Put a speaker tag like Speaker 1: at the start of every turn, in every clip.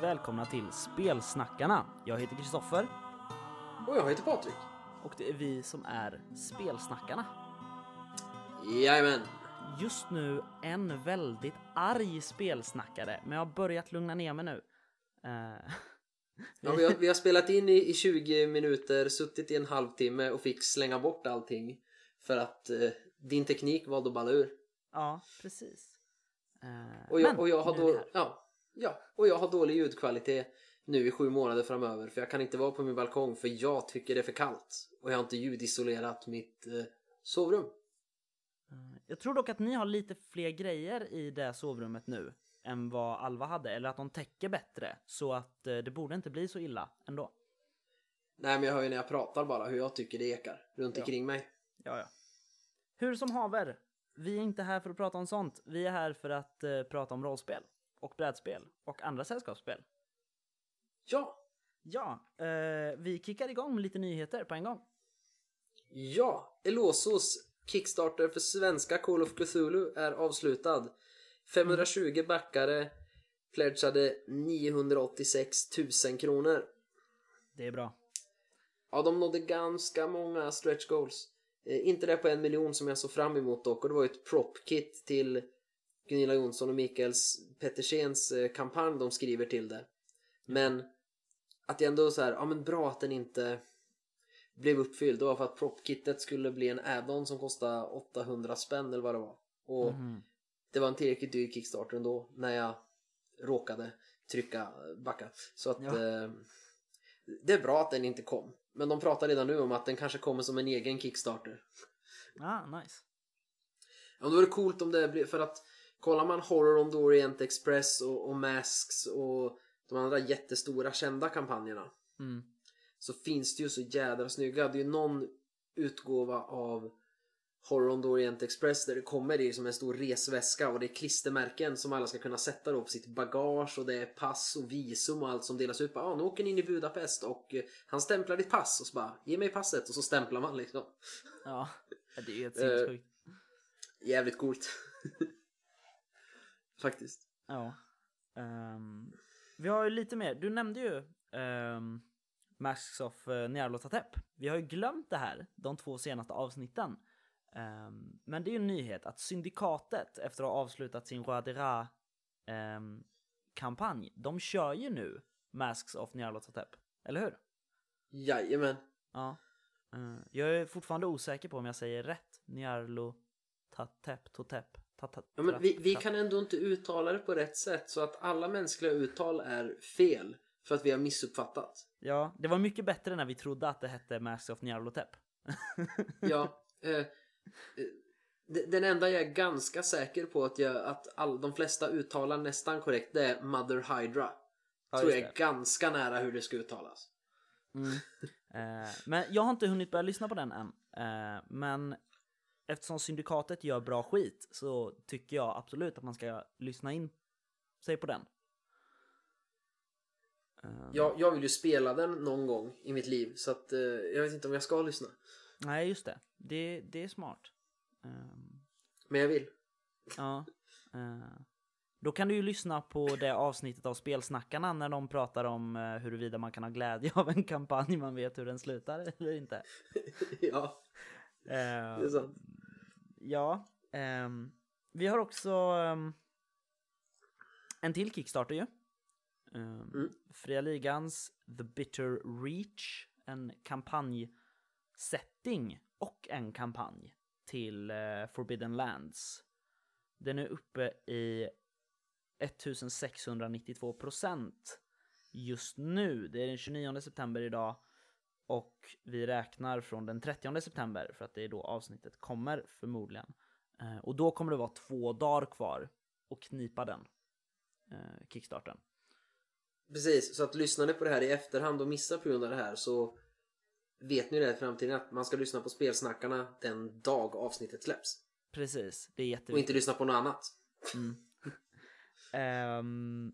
Speaker 1: välkomna till Spelsnackarna. Jag heter Kristoffer
Speaker 2: Och jag heter Patrik.
Speaker 1: och det är vi som är Spelsnackarna.
Speaker 2: Jajamän.
Speaker 1: Just nu en väldigt arg spelsnackare, men jag har börjat lugna ner mig nu. Eh,
Speaker 2: Ja, vi, har, vi har spelat in i, i 20 minuter, suttit i en halvtimme och fick slänga bort allting för att eh, din teknik valde att balla ur.
Speaker 1: ja, precis. Eh,
Speaker 2: Och jag,
Speaker 1: men
Speaker 2: och jag, har då, ja, ja, och jag har dålig ljudkvalitet nu i sju månader framöver för jag kan inte vara på min balkong för jag tycker det är för kallt och jag har inte ljudisolerat mitt eh, sovrum.
Speaker 1: Eh, Jag tror dock att ni har lite fler grejer i det sovrummet nu än vad Alva hade, eller att de täcker bättre, så att eh, det borde inte bli så illa ändå.
Speaker 2: Nej men jag hör ju när jag pratar bara hur jag tycker det ekar runt
Speaker 1: Ja.
Speaker 2: omkring mig.
Speaker 1: Ja, ja. Hur som haver, vi är inte här för att prata om sånt. Vi är här för att eh, prata om rollspel och brädspel och andra sällskapsspel.
Speaker 2: Ja,
Speaker 1: Ja, eh, vi kickar igång med lite nyheter på en gång.
Speaker 2: Ja, Elosos Kickstarter för svenska Call of Cthulhu är avslutad. 520 backare pledgade 986 000 kronor.
Speaker 1: Det är bra.
Speaker 2: Ja, de nådde ganska många stretch goals. Eh, inte det på en miljon som jag såg fram emot dock och det var ju ett prop-kit till Gunilla Jonsson och Mikaels Pettersens eh, kampanj de skriver till det. Men att det ändå så här, ja men bra att den inte blev uppfylld. Det var för att prop-kittet skulle bli en add-on som kostade 800 spänn eller vad det var. Och
Speaker 1: Mhm.
Speaker 2: det var en tillräckligt dyr Kickstarter ändå när jag råkade trycka backa. Så att
Speaker 1: Ja.
Speaker 2: eh, det är bra att den inte kom. Men de pratar redan nu om att den kanske kommer som en egen Kickstarter.
Speaker 1: Ah, nice.
Speaker 2: Ja, då är det coolt om det blir, för att kollar man Horror on the Orient Express och, och Masks och de andra jättestora kända kampanjerna
Speaker 1: Mm.
Speaker 2: så finns det ju så jädra snygga. Det är ju någon utgåva av Horror on the Orient Express där det kommer i som en stor resväska och det är klistermärken som alla ska kunna sätta då på sitt bagage och det är pass och visum och allt som delas ut. Ja, ah, nu åker ni in i Budapest och eh, han stämplar ditt pass och så bara ge mig passet och så stämplar man liksom.
Speaker 1: Ja, det är helt
Speaker 2: Eh,
Speaker 1: sinnessjukt.
Speaker 2: Jävligt coolt. Faktiskt.
Speaker 1: Ja. Ehm, vi har ju lite mer. Du nämnde ju um, Masks of uh, Nyarlathotep. Vi har ju glömt det här de två senaste avsnitten. Ehm, men det är ju en nyhet att Syndikatet efter att ha avslutat sin Roi ehm, kampanj, de kör ju nu Masks of Nyarlathotep. Eller hur?
Speaker 2: Jajamän.
Speaker 1: Ja. Eh, jag är fortfarande osäker på om jag säger rätt. Nyarlathotep, Totep,
Speaker 2: Ja, men vi, vi kan ändå inte uttala det på rätt sätt så att alla mänskliga uttal är fel för att vi har missuppfattat.
Speaker 1: Ja, det var mycket bättre när vi trodde att det hette Masks of Nyarlathotep.
Speaker 2: Ja, eh, eh, de- den enda jag är ganska säker på att, jag, att all, de flesta uttalar nästan korrekt det är Mother Hydra.
Speaker 1: Ja,
Speaker 2: Tror jag är ganska nära hur det ska uttalas.
Speaker 1: Mm. Eh, men jag har inte hunnit börja lyssna på den än. Eh, men eftersom Syndikatet gör bra skit så tycker jag absolut att man ska lyssna in sig på den. Eh,
Speaker 2: Jag, jag vill ju spela den någon gång i mitt liv så att eh, jag vet inte om jag ska lyssna.
Speaker 1: Nej, just det. Det, det är smart. Ehm,
Speaker 2: Men jag vill.
Speaker 1: Ja. eh, Då kan du ju lyssna på det avsnittet av Spelsnackarna när de pratar om eh, huruvida man kan ha glädje av en kampanj man vet hur den slutar eller inte.
Speaker 2: ja,
Speaker 1: Eh,
Speaker 2: det är sant.
Speaker 1: Ja. ehm, vi har också ehm, en till Kickstarter ju. Um,
Speaker 2: Mm.
Speaker 1: Fria Ligans The Bitter Reach. En kampanjsetting och en kampanj till eh, Forbidden Lands. Den är uppe i 1692 procent just nu. Det är den 29 september idag och vi räknar från den 30 september för att det är då avsnittet kommer förmodligen. Eh, och då kommer det vara två dagar kvar och knipa den eh, kickstarten.
Speaker 2: Precis, så att lyssnar ni på det här i efterhand och missar på grund av det här så vet ni det i framtiden att man ska lyssna på spelsnackarna den dag avsnittet släpps.
Speaker 1: Precis, det är
Speaker 2: Och
Speaker 1: jätteviktigt.
Speaker 2: inte lyssna på något annat.
Speaker 1: Mm. Ehm,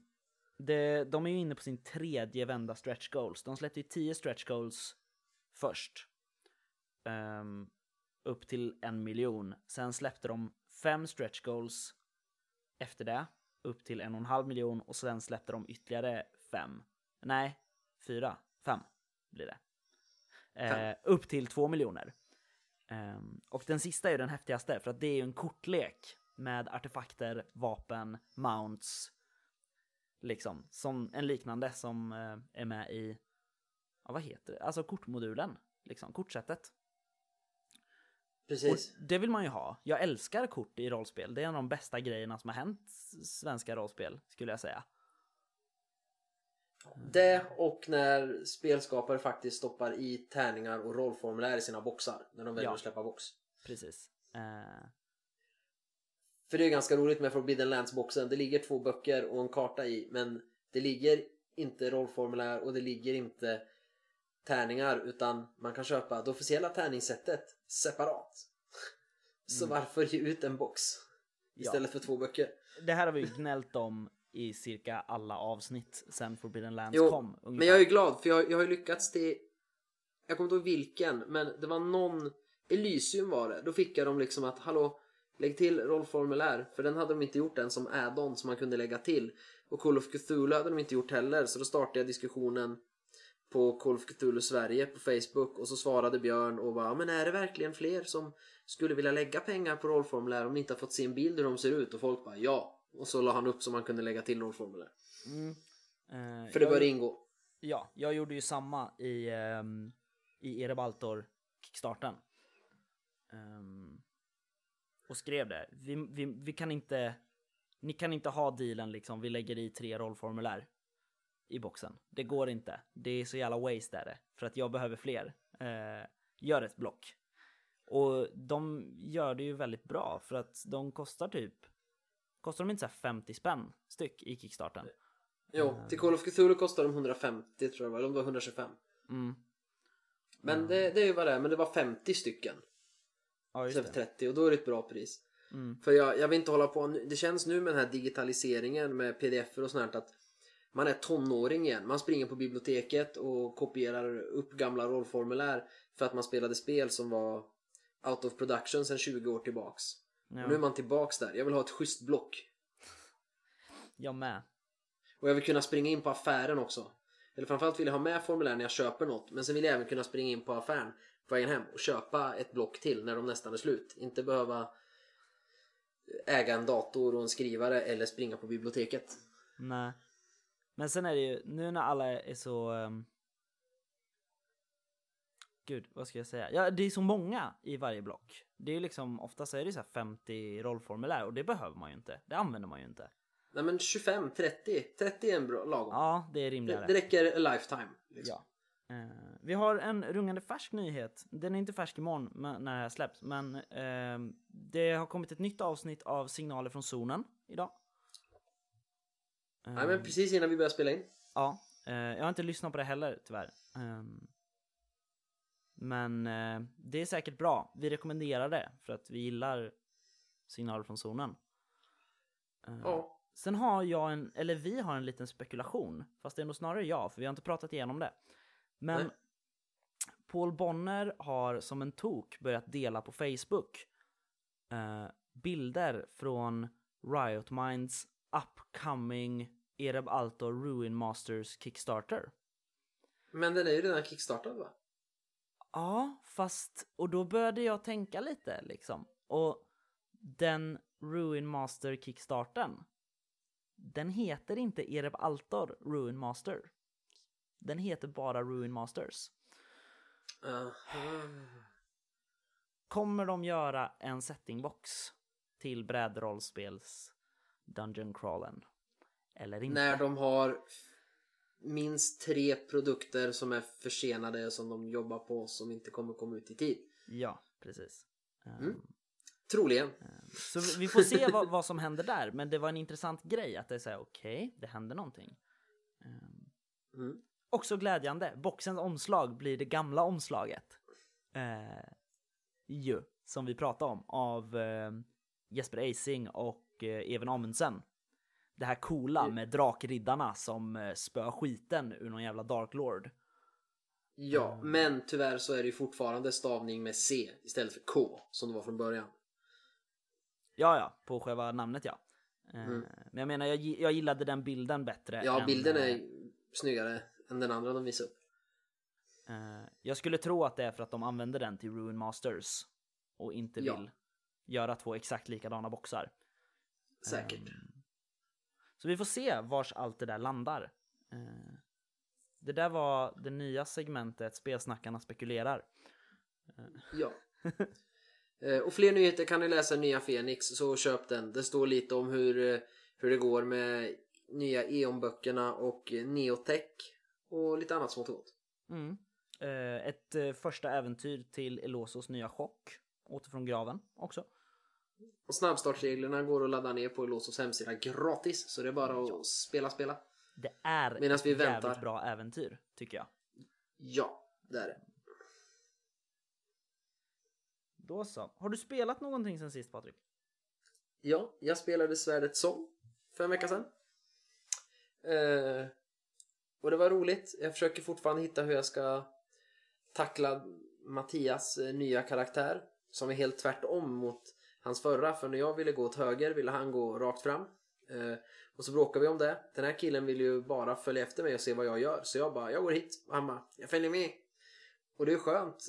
Speaker 1: det, de är ju inne på sin tredje vända stretch goals. De släppte ju 10 stretch goals först. Ehm, upp till en miljon. Sen släppte de fem stretch goals efter det. upp till en och en halv miljon och sen släppte de ytterligare fem. Nej, fyra, fem blir det. Eh, upp till två miljoner. Ehm, och den sista är ju den häftigaste för att det är ju en kortlek med artefakter, vapen, mounts. Liksom, som en liknande som eh, är med i, ja vad heter det, alltså kortmodulen, liksom kortsättet.
Speaker 2: Precis.
Speaker 1: Och det vill man ju ha. Jag älskar kort i rollspel. Det är en av de bästa grejerna som har hänt svenska rollspel, skulle jag säga.
Speaker 2: Det och när spelskapare faktiskt stoppar i tärningar och rollformulär i sina boxar när de väljer
Speaker 1: Ja.
Speaker 2: att släppa box.
Speaker 1: Precis. Eh,
Speaker 2: För det är ganska roligt med Forbidden Lands-boxen. Det ligger två böcker och en karta i men det ligger inte rollformulär och det ligger inte tärningar utan man kan köpa det officiella tärningssättet separat. Så varför ge ut en box istället för två böcker?
Speaker 1: det här har vi ju gnällt om i cirka alla avsnitt sen Forbidden Lands
Speaker 2: Jo,
Speaker 1: kom. ungefär.
Speaker 2: men jag är glad för jag, jag har ju lyckats till... Jag kommer inte ihåg vilken, men det var någon... Elysium var det. Då fick jag dem liksom att hallå, lägg till rollformulär. För den hade de inte gjort än som add-on som man kunde lägga till. Och Call of Cthulhu hade de inte gjort heller. Så då startade jag diskussionen på Call of Cthulhu Sverige på Facebook och så svarade Björn och bara men är det verkligen fler som skulle vilja lägga pengar på rollformulär om ni inte har fått se en bild hur de ser ut? Och folk bara ja. Och så la han upp så man kunde lägga till rollformulär.
Speaker 1: Mm. Eh,
Speaker 2: För det bör ingå.
Speaker 1: Ja, jag gjorde ju samma i, um, i Erebaltor kickstarten. Ehm, och skrev det. Vi, vi, vi kan inte, ni kan inte ha dealen liksom, vi lägger i tre rollformulär i boxen. Det går inte. Det är så jävla waste är det. För att jag behöver fler. Eh, gör ett block. Och de gör det ju väldigt bra för att de kostar typ, kostar de inte så här 50 spänn styck i kickstarten?
Speaker 2: Jo, till Call of Cthulhu kostar de 150 tror jag var, eller om det var 125.
Speaker 1: Mm.
Speaker 2: Men det, det är ju vad det är, men det var 50 stycken
Speaker 1: Ja, just det.
Speaker 2: 30 och då är det ett bra pris.
Speaker 1: Mm.
Speaker 2: För jag, jag vill inte hålla på, det känns nu med den här digitaliseringen med pdf och sånt här att man är tonåring igen. Man springer på biblioteket och kopierar upp gamla rollformulär för att man spelade spel som var out of production sedan 20 år tillbaks.
Speaker 1: Ja.
Speaker 2: Nu är man tillbaks där. Jag vill ha ett schysst block.
Speaker 1: Jag med.
Speaker 2: Och jag vill kunna springa in på affären också. Eller framförallt vill jag ha med formulär när jag köper något. Men sen vill jag även kunna springa in på affären på vägen hem och köpa ett block till när de nästan är slut. Inte behöva äga en dator och en skrivare eller springa på biblioteket.
Speaker 1: Nej. Men sen är det ju, nu när alla är så... ehm, Gud, vad ska jag säga? Ja, det är så många i varje block. Det är liksom, oftast är det så här 50 rollformulär och det behöver man ju inte. Det använder man ju inte.
Speaker 2: Nej men 25, 30. 30 är en bra lagom.
Speaker 1: Ja, det är
Speaker 2: det,
Speaker 1: rimligare.
Speaker 2: det räcker a lifetime. Liksom.
Speaker 1: Ja. Eh, vi har en rungande färsk nyhet. Den är inte färsk imorgon men- när det här släpps, men ehm, det har kommit ett nytt avsnitt av Signaler från zonen idag.
Speaker 2: Nej men precis innan vi börjar spela in.
Speaker 1: Ja, eh, jag har inte lyssnat på det heller tyvärr. Ehm, men eh, det är säkert bra. Vi rekommenderar det för att vi gillar signaler från zonen. Eh,
Speaker 2: Ja.
Speaker 1: Sen har jag en, eller vi har en liten spekulation, fast det är nog snarare jag, för vi har inte pratat igenom det. Men
Speaker 2: Nej.
Speaker 1: Paul Bonner har som en tok börjat dela på Facebook eh, bilder från Riot Minds upcoming Ereb Altor Ruin Masters Kickstarter.
Speaker 2: Men den är ju redan kickstartad va?
Speaker 1: Ja, fast och då började jag tänka lite liksom. Och den Ruin Master Kickstarten. Den heter inte Ereb Altor Ruin Master. Den heter bara Ruin Masters.
Speaker 2: Uh,
Speaker 1: Kommer de göra en settingbox till brädrollspels Dungeon Crawlen? Eller inte?
Speaker 2: när de har minst tre produkter som är försenade som de jobbar på som inte kommer komma ut i tid.
Speaker 1: Ja, precis. Ehm,
Speaker 2: Mm. Troligen.
Speaker 1: Så vi- får se vad, vad som händer där, men det var en intressant grej att det är såhär, okej, det händer någonting. Ehm,
Speaker 2: Mm.
Speaker 1: Också glädjande, boxens omslag blir det gamla omslaget. Eh, ju, som vi pratade om, av eh, Jesper Eising och eh, Even Amundsen. Det här coola
Speaker 2: Mm.
Speaker 1: med drakriddarna som eh, spöar skiten ur någon jävla Dark Lord.
Speaker 2: Ja, men tyvärr så är det ju fortfarande stavning med C istället för K som det var från början.
Speaker 1: Ja, ja, på själva namnet ja. Eh,
Speaker 2: Mm.
Speaker 1: Men jag menar, jag, jag gillade den bilden bättre.
Speaker 2: Ja,
Speaker 1: än,
Speaker 2: bilden
Speaker 1: eh,
Speaker 2: är snyggare än den andra de visade upp.
Speaker 1: eh, jag skulle tro att det är för att de använder den till Ruin Masters och inte
Speaker 2: Ja.
Speaker 1: vill göra två exakt likadana boxar.
Speaker 2: Säkert.
Speaker 1: Ehm, Så vi får se vars allt det där landar. Eh, Det där var det nya segmentet Spelsnackarna spekulerar.
Speaker 2: Ja. Eh, och fler nyheter kan ni läsa i nya Fenix, så köp den. Det står lite om hur, eh, hur det går med nya E.ON-böckerna och eh, Neotech och lite annat smått och.
Speaker 1: Mm. Eh, Ett eh, första äventyr till Elosos nya chock. Åter från graven också.
Speaker 2: Och snabbstartsreglerna går att ladda ner på Elosos hemsida gratis, så det är bara att spela, spela.
Speaker 1: Det är
Speaker 2: Medan
Speaker 1: ett
Speaker 2: vi
Speaker 1: jävligt
Speaker 2: väntar.
Speaker 1: bra äventyr, tycker jag.
Speaker 2: Ja, det är det.
Speaker 1: Då så. Har du spelat någonting sen sist Patrik?
Speaker 2: Ja, jag spelade Svärdet Sång för en vecka sedan. Eh, och det var roligt. Jag försöker fortfarande hitta hur jag ska tackla Mattias eh, nya karaktär. Som är helt tvärtom mot hans förra. För när jag ville gå åt höger ville han gå rakt fram. Eh, och så bråkade vi om det. Den här killen vill ju bara följa efter mig och se vad jag gör. Så jag bara, jag går hit. Och han bara, jag följer med. Och det är skönt.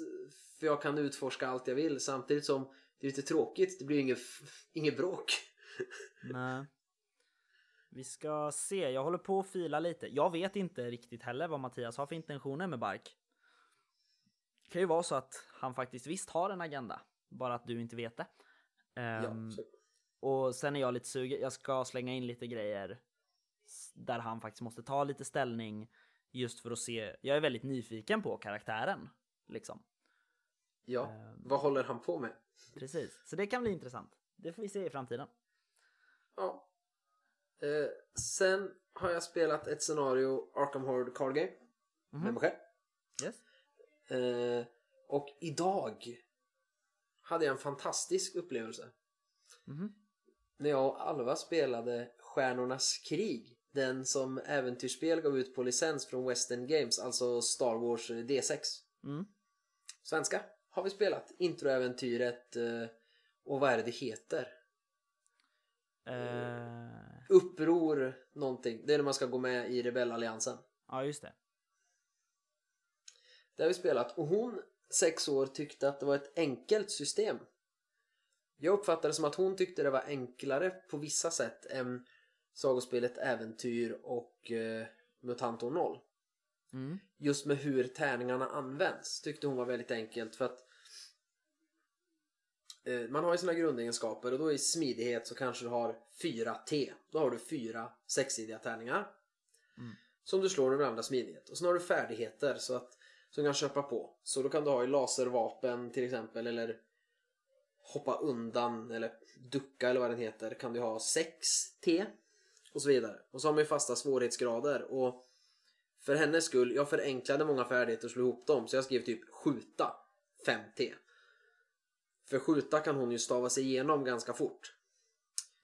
Speaker 2: För jag kan utforska allt jag vill. Samtidigt som det är lite tråkigt. Det blir inget, inget bråk.
Speaker 1: Nej. Vi ska se, jag håller på att fila lite. Jag vet inte riktigt heller vad Mattias har för intentioner med Bark. Det kan ju vara så att han faktiskt visst har en agenda, bara att du inte vet det. Ehm,
Speaker 2: Ja, så.
Speaker 1: och sen är jag lite sugen, jag ska slänga in lite grejer där han faktiskt måste ta lite ställning just för att se. Jag är väldigt nyfiken på karaktären liksom.
Speaker 2: ja.
Speaker 1: Ehm.
Speaker 2: Vad håller han på med?
Speaker 1: Precis, så det kan bli intressant. Det får vi se i framtiden.
Speaker 2: Ja. Eh, sen har jag spelat ett scenario Arkham Horror Card Game
Speaker 1: Mhm.
Speaker 2: med mig själv.
Speaker 1: Yes.
Speaker 2: Eh, och idag hade jag en fantastisk upplevelse.
Speaker 1: Mhm.
Speaker 2: När jag och Alva spelade Stjärnornas krig. Den som äventyrsspel gav ut på licens från Western Games, alltså Star Wars D6.
Speaker 1: Mm.
Speaker 2: Svenska har vi spelat. Introäventyret eh, och vad är det det heter?
Speaker 1: Eh,
Speaker 2: Uppror någonting. Det är när man ska gå med i rebellalliansen.
Speaker 1: ja, just det.
Speaker 2: Det har vi spelat och hon, sex år, tyckte att det var ett enkelt system. Jag uppfattade som att hon tyckte det var enklare på vissa sätt än sagospelet Äventyr och eh, Mutanto 0.
Speaker 1: Mm.
Speaker 2: Just med hur tärningarna används tyckte hon var väldigt enkelt för att eh, man har ju sina grundegenskaper och då i smidighet så kanske du har 4T. Då har du fyra sexsidiga tärningar.
Speaker 1: Mm.
Speaker 2: Som du slår du använder smidighet. Och sen har du färdigheter så att som du kan köpa på. Så då kan du ha i laservapen till exempel eller hoppa undan eller ducka eller vad den heter kan du ha 6T och så vidare. Och så har man ju fasta svårighetsgrader och för hennes skull, jag förenklade många färdigheter och slog ihop dem så jag skrev typ skjuta 5T. För skjuta kan hon ju stava sig igenom ganska fort.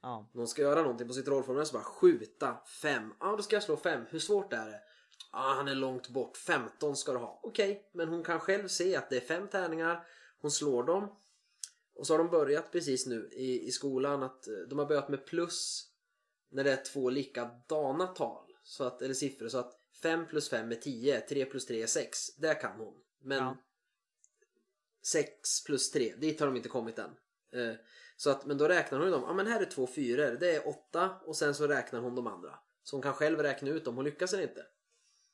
Speaker 1: Ja.
Speaker 2: När hon ska göra någonting på sitt rollformulär så bara skjuta 5. Ja, då ska jag slå 5. Hur svårt är det? Ja, han är långt bort. 15 ska du ha. Okej, men hon kan själv se att det är fem tärningar. Hon slår dem. Och så har de börjat precis nu i, i skolan att eh, de har börjat med plus när det är två likadana tal. Så att, eller siffror. Så att 5 plus 5 är 10. 3 plus 3 är 6. Det kan hon. Men
Speaker 1: Ja.
Speaker 2: 6 plus 3, dit har de inte kommit än. Eh, Så att, men då räknar hon ju dem. Ja men här är två fyror, det är åtta och sen så räknar hon de andra. Så hon kan själv räkna ut om hon lyckas inte.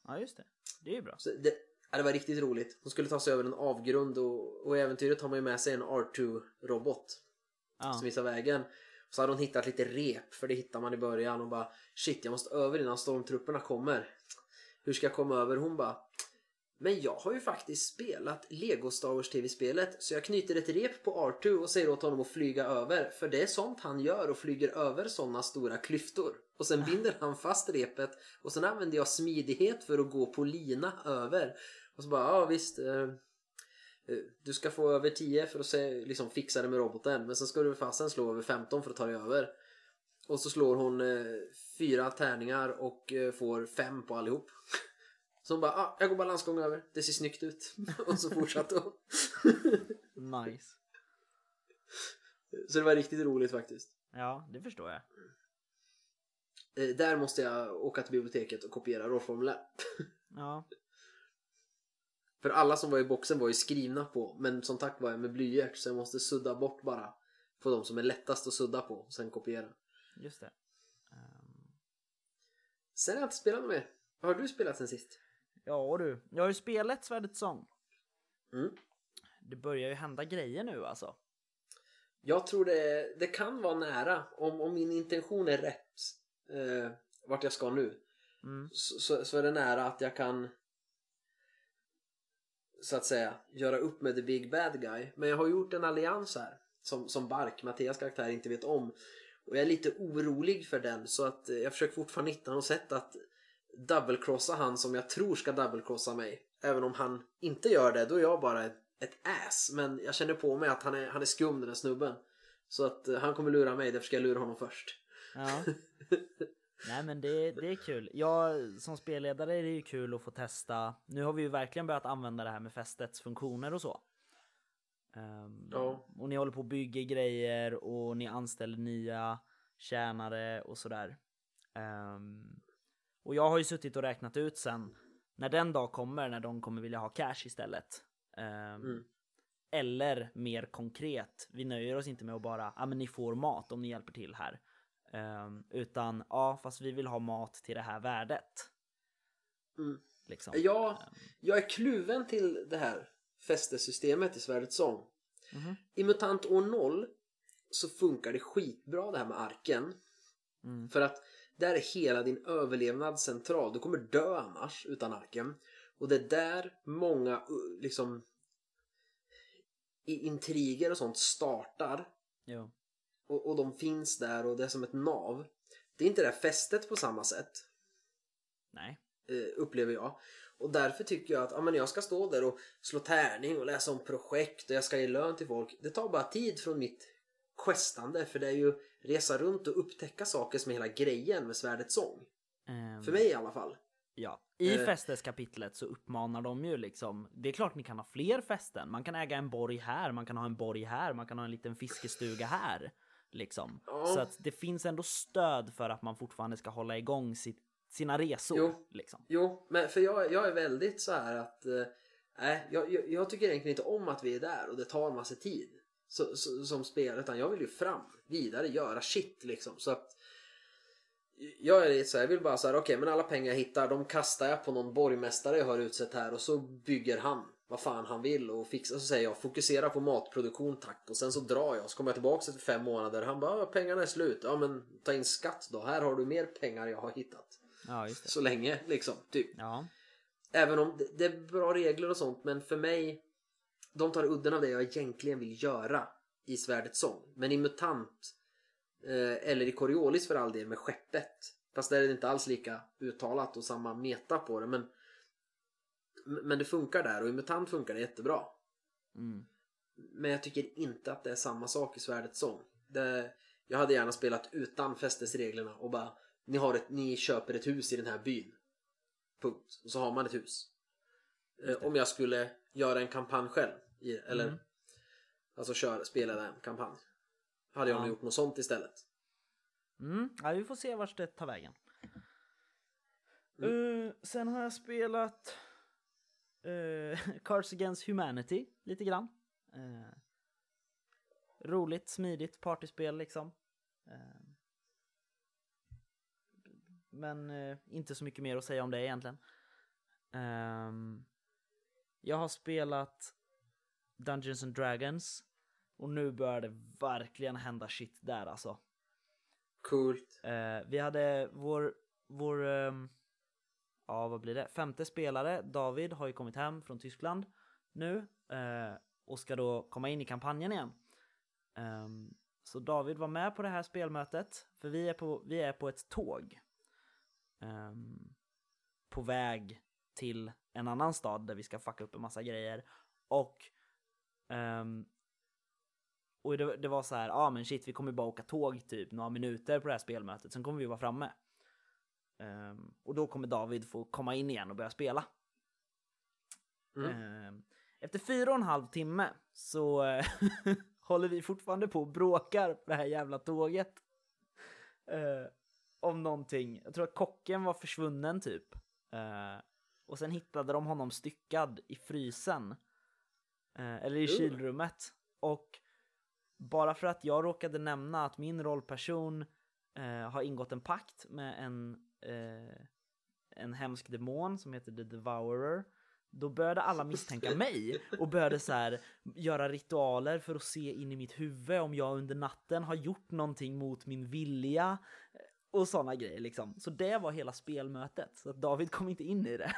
Speaker 1: Ja, just det. Det är ju bra.
Speaker 2: Så det, ja, det var riktigt roligt. Hon skulle ta sig över en avgrund och, och i äventyret har man ju med sig en R2-robot
Speaker 1: Ja.
Speaker 2: som visar vägen. Så hade hon hittat lite rep, för det hittar man i början och bara shit jag måste över innan stormtrupperna kommer. Hur ska jag komma över? Hon bara men jag har ju faktiskt spelat Lego Star Wars TV-spelet så jag knyter ett rep på R2 och säger åt honom att flyga över för det är sånt han gör och flyger över sådana stora klyftor. Och sen binder han fast repet och sen använder jag smidighet för att gå på lina över. Och så bara, ja visst. Eh, eh du ska få över 10 för att se, liksom, fixa det med roboten men sen ska du fasen slå över 15 för att ta dig över. Och så slår hon eh, fyra tärningar och eh, får fem på allihop. Så hon bara, ah, jag går balansgång över, det ser snyggt ut. och så fortsatte hon.
Speaker 1: Nice.
Speaker 2: så det var riktigt roligt faktiskt.
Speaker 1: Ja, det förstår jag.
Speaker 2: Eh, där måste jag åka till biblioteket och kopiera rollformulär.
Speaker 1: Ja,
Speaker 2: För alla som var i boxen var ju skrivna på, men som tack var jag med blyert så jag måste sudda bort bara på de som är lättast att sudda på och sen kopiera.
Speaker 1: just det. Ehm,
Speaker 2: Sen har jag inte spelat något mer. Vad har du spelat sen sist?
Speaker 1: Ja du, jag har ju spelat Svärdets sång.
Speaker 2: Mm.
Speaker 1: Det börjar ju hända grejer nu alltså.
Speaker 2: Jag tror det, det kan vara nära, om, om min intention är rätt, eh, vart jag ska nu,
Speaker 1: Mm.
Speaker 2: så, så, så är det nära att jag kan så att säga göra upp med the big bad guy. Men jag har gjort en allians här som, som Bark, Mattias karaktär, inte vet om. Och jag är lite orolig för den så att jag försöker fortfarande hitta något sätt att double-crossa han som jag tror ska double-crossa mig. Även om han inte gör det, då är jag bara ett, ass. Men jag känner på mig att han är, han är skum den där snubben. Så att eh, han kommer lura mig, därför ska jag lura honom först.
Speaker 1: Ja. Nej men det, det är kul. Jag som spelledare är det ju kul att få testa. Nu har vi ju verkligen börjat använda det här med fästets funktioner och så. Ehm,
Speaker 2: Ja.
Speaker 1: Och ni håller på och bygger grejer och ni anställer nya tjänare och sådär. Ehm, och jag har ju suttit och räknat ut sen när den dag kommer när de kommer vilja ha cash istället. Ehm,
Speaker 2: Mm.
Speaker 1: Eller mer konkret, vi nöjer oss inte med att bara, ja men ni får mat om ni hjälper till här. Ehm, utan, ja fast vi vill ha mat till det här värdet.
Speaker 2: Mm.
Speaker 1: Liksom.
Speaker 2: Jag,
Speaker 1: Ehm,
Speaker 2: jag är kluven till det här fästesystemet i Svärdets sång.
Speaker 1: mhm.
Speaker 2: I MUTANT år 0 så funkar det skitbra det här med arken.
Speaker 1: Mm.
Speaker 2: För att där är hela din överlevnad central. Du kommer dö annars utan arken. Och det är där många liksom intriger och sånt startar.
Speaker 1: Jo.
Speaker 2: Och, och de finns där och det är som ett nav. Det är inte det här fästet på samma sätt.
Speaker 1: Nej.
Speaker 2: eh, upplever jag. Och därför tycker jag att ja, men jag ska stå där och slå tärning och läsa om projekt och jag ska ge lön till folk. Det tar bara tid från mitt questande för det är ju resa runt och upptäcka saker som är hela grejen med svärdets sång.
Speaker 1: Ehm,
Speaker 2: För mig i alla fall.
Speaker 1: Ja, i
Speaker 2: Eh.
Speaker 1: fästeskapitlet så uppmanar de ju liksom, det är klart ni kan ha fler fästen, man kan äga en borg här, man kan ha en borg här, man kan ha en liten fiskestuga här. Liksom.
Speaker 2: Ja.
Speaker 1: Så att det finns ändå stöd för att man fortfarande ska hålla igång sitt, sina resor.
Speaker 2: Jo.
Speaker 1: Liksom.
Speaker 2: Jo, men för jag, jag är väldigt så här att eh, nej, jag, jag, jag tycker egentligen inte om att vi är där och det tar en massa tid så, så, som spelare utan jag vill ju fram, vidare, göra shit liksom. Så att jag är lite så här, jag vill bara så här, okej men alla pengar jag hittar de kastar jag på någon borgmästare jag har utsett här och så bygger han vad fan han vill och fixar. Så säger jag fokusera på matproduktion tack och sen så drar jag så kommer jag tillbaka efter fem månader. Han bara, "Ja, pengarna är slut. Ja men ta in skatt då. Här har du mer pengar jag har hittat.
Speaker 1: Ja.
Speaker 2: Så länge liksom, typ.
Speaker 1: Ja.
Speaker 2: Även om det- det är bra regler och sånt men för mig de tar udden av det jag egentligen vill göra i Svärdets sång. Men i MUTANT eh, eller i Coriolis för all del med skeppet. Fast där är det inte alls lika uttalat och samma meta på det men men det funkar där och i MUTANT funkar det jättebra.
Speaker 1: Mm.
Speaker 2: Men jag tycker inte att det är samma sak i Svärdets sång. Det, jag hade gärna spelat utan fästesreglerna och bara ni, har ett, ni köper ett hus i den här byn. Punkt. Och så har man ett hus. Eh, om jag skulle göra en kampanj själv. I, eller
Speaker 1: Mm.
Speaker 2: alltså köra, spela en kampanj. Hade jag
Speaker 1: Ja.
Speaker 2: nog gjort något sånt istället.
Speaker 1: Mm. ja, vi får se vart det tar vägen. Eh, sen har jag spelat uh, Cards Against Humanity lite grann. Eh, roligt, smidigt partyspel liksom. Men inte så mycket mer att säga om det egentligen. Ehm, jag har spelat Dungeons and Dragons och nu börjar det verkligen hända shit där alltså.
Speaker 2: Coolt.
Speaker 1: Eh, vi hade vår, vår ehm, ja vad blir det, femte spelare, David, har ju kommit hem från Tyskland nu eh, och ska då komma in i kampanjen igen. Ehm, så David var med på det här spelmötet, för vi är på, vi är på ett tåg. ehm, på väg till en annan stad där vi ska fucka upp en massa grejer. Och ehm, och det, det var så här, ja ah, men shit vi kommer bara åka tåg typ några minuter på det här spelmötet, sen kommer vi vara framme. Ehm, och då kommer David få komma in igen och börja spela.
Speaker 2: Mm.
Speaker 1: Ehm, efter fyra och en halv timme så eh, håller vi fortfarande på och bråkar på det här jävla tåget. Eh, om någonting. Jag tror att kocken var försvunnen typ. Eh, och sen hittade de honom styckad i frysen. Eh, eller i
Speaker 2: Uh.
Speaker 1: kylrummet. Och bara för att jag råkade nämna att min rollperson eh, har ingått en pakt med en, eh, en hemsk demon som heter The Devourer. Då började alla misstänka mig och började så här göra ritualer för att se in i mitt huvud om jag under natten har gjort någonting mot min vilja eh, och sådana grejer liksom. Så det var hela spelmötet. Så David kom inte in i det.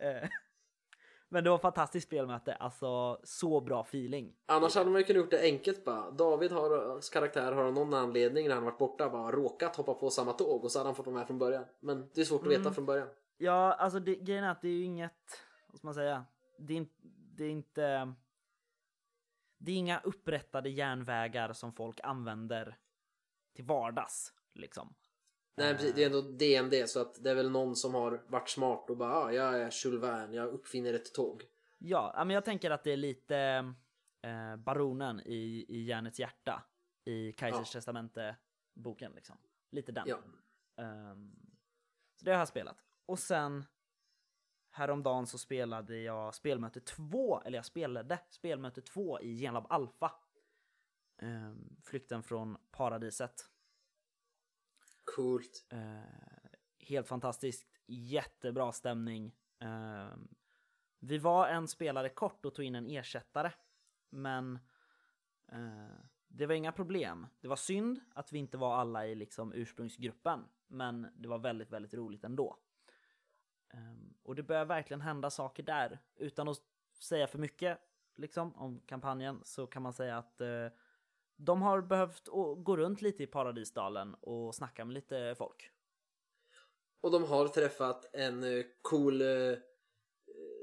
Speaker 1: Eh, Men det var ett fantastiskt spelmöte, alltså så bra feeling.
Speaker 2: Annars hade man ju kunnat gjort det enkelt bara. David har, karaktär har av någon anledning när han varit borta bara råkat hoppa på samma tåg och så hade han fått vara med från början. Men det är svårt att veta
Speaker 1: Mm.
Speaker 2: från början.
Speaker 1: Ja, alltså det, grejen är att det är ju inget, vad ska man säga, det är, det är inte, det är inga upprättade järnvägar som folk använder till vardags, liksom.
Speaker 2: Nej precis, det är ändå DMD så att det är väl någon som har varit smart och bara ah, jag är Jules Verne, jag uppfinner ett tåg.
Speaker 1: Ja, men jag tänker att det är lite eh, baronen i, i Järnets hjärta i Kaisers
Speaker 2: Ja.
Speaker 1: testamente-boken, liksom. Lite den.
Speaker 2: Ja.
Speaker 1: Ehm, så det har jag spelat. Och sen häromdagen så spelade jag spelmöte 2, eller jag spelade spelmöte 2 i Genlab Alpha. Ehm, flykten från paradiset.
Speaker 2: Coolt.
Speaker 1: Eh, helt fantastiskt, jättebra stämning. Eh, vi var en spelare kort och tog in en ersättare. Men eh, det var inga problem. Det var synd att vi inte var alla i liksom ursprungsgruppen. Men det var väldigt, väldigt roligt ändå. Eh, och det börjar verkligen hända saker där. Utan att säga för mycket liksom, om kampanjen så kan man säga att eh, de har behövt gå runt lite i Paradisdalen och snacka med lite folk.
Speaker 2: Och de har träffat en eh, cool eh,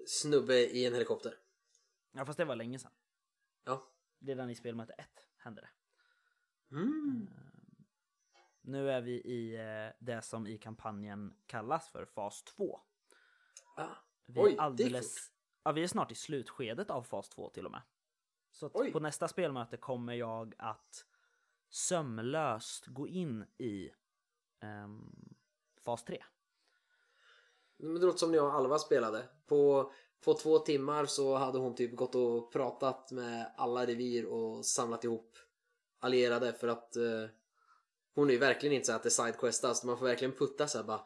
Speaker 2: snubbe i en helikopter.
Speaker 1: Ja fast det var länge sedan.
Speaker 2: Ja.
Speaker 1: Redan i spelmöte 1 hände det.
Speaker 2: Mm.
Speaker 1: Nu är vi i eh, det som i kampanjen kallas för fas 2.
Speaker 2: Ah.
Speaker 1: Vi
Speaker 2: Oj,
Speaker 1: är
Speaker 2: det är
Speaker 1: alldeles... Ja, vi är snart i slutskedet av fas 2 till och med. Så på nästa spelmöte kommer jag att sömlöst gå in i ehm, fas 3.
Speaker 2: Men det låter som när jag och Alva spelade. På, på två timmar så hade hon typ gått och pratat med alla revir och samlat ihop allierade för att eh, hon är ju verkligen inte så att det sidequestas. Man får verkligen putta så här bara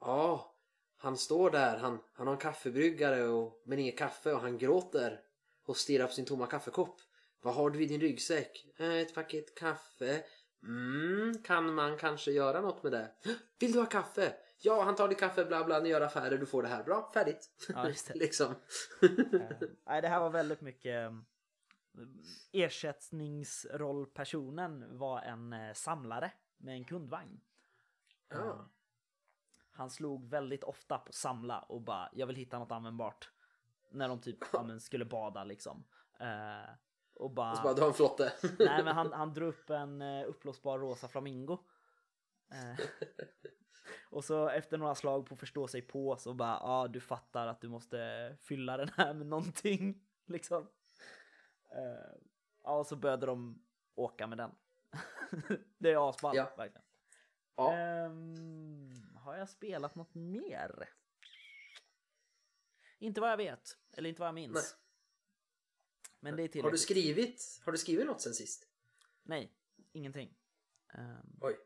Speaker 2: Ja, han står där, han, han har en kaffebryggare och, men inget kaffe och han gråter och stirrar på sin tomma kaffekopp. Vad har du i din ryggsäck? "Eh, Ett paket kaffe. Mm, kan man kanske göra något med det? Vill du ha kaffe? Ja, han tar ditt kaffe, bla bla, ni gör affärer, du får det här. Bra, färdigt.
Speaker 1: Ja, just det.
Speaker 2: liksom.
Speaker 1: Eh, Nej, det här var väldigt mycket... eh, Ersättningsrollpersonen var en eh, samlare med en kundvagn.
Speaker 2: Ja.
Speaker 1: Han slog väldigt ofta på samla och bara jag vill hitta något användbart. När de typ ja, men, skulle bada liksom. Eh, och bara,
Speaker 2: Och så bara, du har en flotte.
Speaker 1: nej men han, han drog upp en uh, uppblåsbar rosa flamingo. Eh, och så efter några slag på förstå sig på så bara ja du fattar att du måste fylla den här med någonting liksom. Eh, ja och så började de åka med den. det är asballt
Speaker 2: Ja.
Speaker 1: verkligen.
Speaker 2: ja.
Speaker 1: Ehm, har jag spelat något mer? Inte vad jag vet, eller inte vad jag minns.
Speaker 2: Nej.
Speaker 1: Men det är
Speaker 2: Har du
Speaker 1: tillräckligt.
Speaker 2: skrivit, har du skrivit något sen sist?
Speaker 1: Nej, ingenting. Um,
Speaker 2: Oj.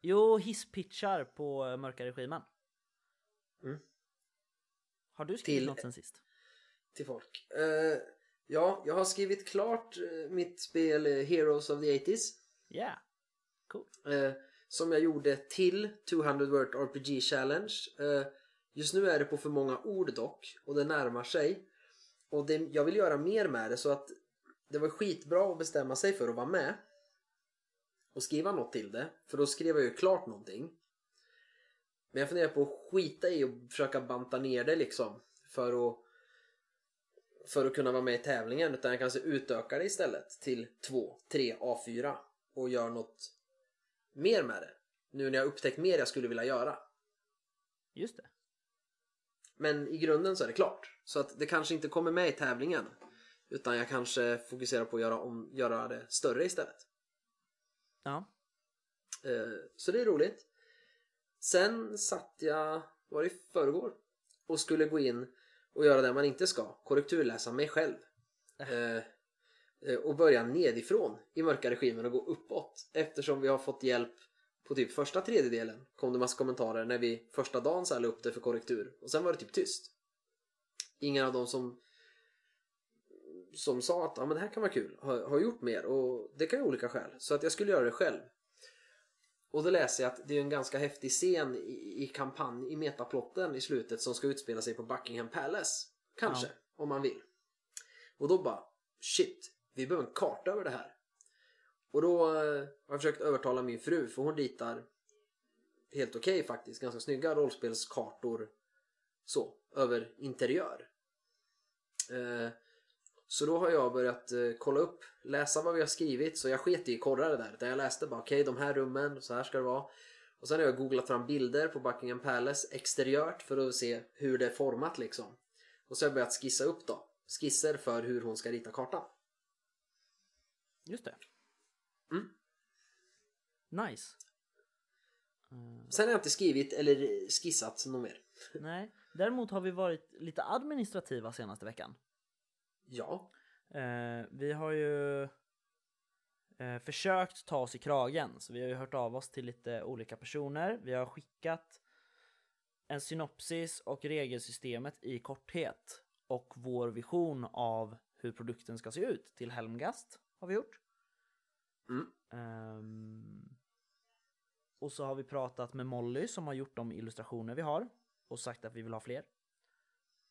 Speaker 1: jo, hisspitchar på eh, Mörka Regimen.
Speaker 2: Mm.
Speaker 1: Har du skrivit
Speaker 2: Till-
Speaker 1: något sen sist?
Speaker 2: till folk. Eh, ja, jag har skrivit klart eh, mitt spel Heroes of the 80s.
Speaker 1: Ja, yeah. cool.
Speaker 2: Eh, som jag gjorde till 200 Word RPG Challenge. Eh, just nu är det på för många ord dock och det närmar sig. Och det, jag vill göra mer med det så att det var skitbra att bestämma sig för att vara med. Och skriva något till det. För då skrev jag ju klart någonting. Men jag funderar på att skita i och försöka banta ner det liksom. För att för att kunna vara med i tävlingen utan jag kanske utökar det istället till 2, 3, A4 och gör något mer med det. Nu när jag upptäckt mer jag skulle vilja göra.
Speaker 1: Just det.
Speaker 2: Men i grunden så är det klart. Så att det kanske inte kommer med i tävlingen. Utan jag kanske fokuserar på att göra, om, göra det större istället.
Speaker 1: Ja.
Speaker 2: Eh, så det är roligt. sen satt jag, var det i förrgår, och skulle gå in och göra det man inte ska, korrekturläsa mig själv. Eh, eh, och börja nedifrån i mörka regimen och gå uppåt eftersom vi har fått hjälp på typ första tredjedelen kom det massa kommentarer när vi första dagen så här la upp det för korrektur och sen var det typ tyst. Ingen av dem som som sa att ja, men det här kan vara kul har, har gjort mer och det kan ju olika skäl så att jag skulle göra det själv. Och då läser jag att det är en ganska häftig scen i, i kampanj i metaplotten i slutet som ska utspela sig på Buckingham Palace. Kanske,
Speaker 1: Ja.
Speaker 2: om man vill. Och då bara shit, vi behöver en karta över det här. Och då eh, har jag försökt övertala min fru för hon ritar helt okej faktiskt, ganska snygga rollspelskartor så, över interiör. Eh, så då har jag börjat eh, kolla upp, läsa vad vi har skrivit så jag sket i korrar där. Där jag läste bara okej de här rummen, så här ska det vara. Och sen har jag googlat fram bilder på Buckingham Palace exteriört för att se hur det är format liksom. Och så har jag börjat skissa upp då. Skisser för hur hon ska rita kartan.
Speaker 1: Just det.
Speaker 2: Mm.
Speaker 1: Nice. Eh,
Speaker 2: Sen har jag inte skrivit eller skissat något mer.
Speaker 1: nej, däremot har vi varit lite administrativa senaste veckan.
Speaker 2: Ja.
Speaker 1: Eh, vi har ju eh, försökt ta oss i kragen, så vi har ju hört av oss till lite olika personer. Vi har skickat en synopsis och regelsystemet i korthet och vår vision av hur produkten ska se ut till Helmgast har vi gjort.
Speaker 2: Mm.
Speaker 1: Ehm, och så har vi pratat med Molly som har gjort de illustrationer vi har och sagt att vi vill ha fler.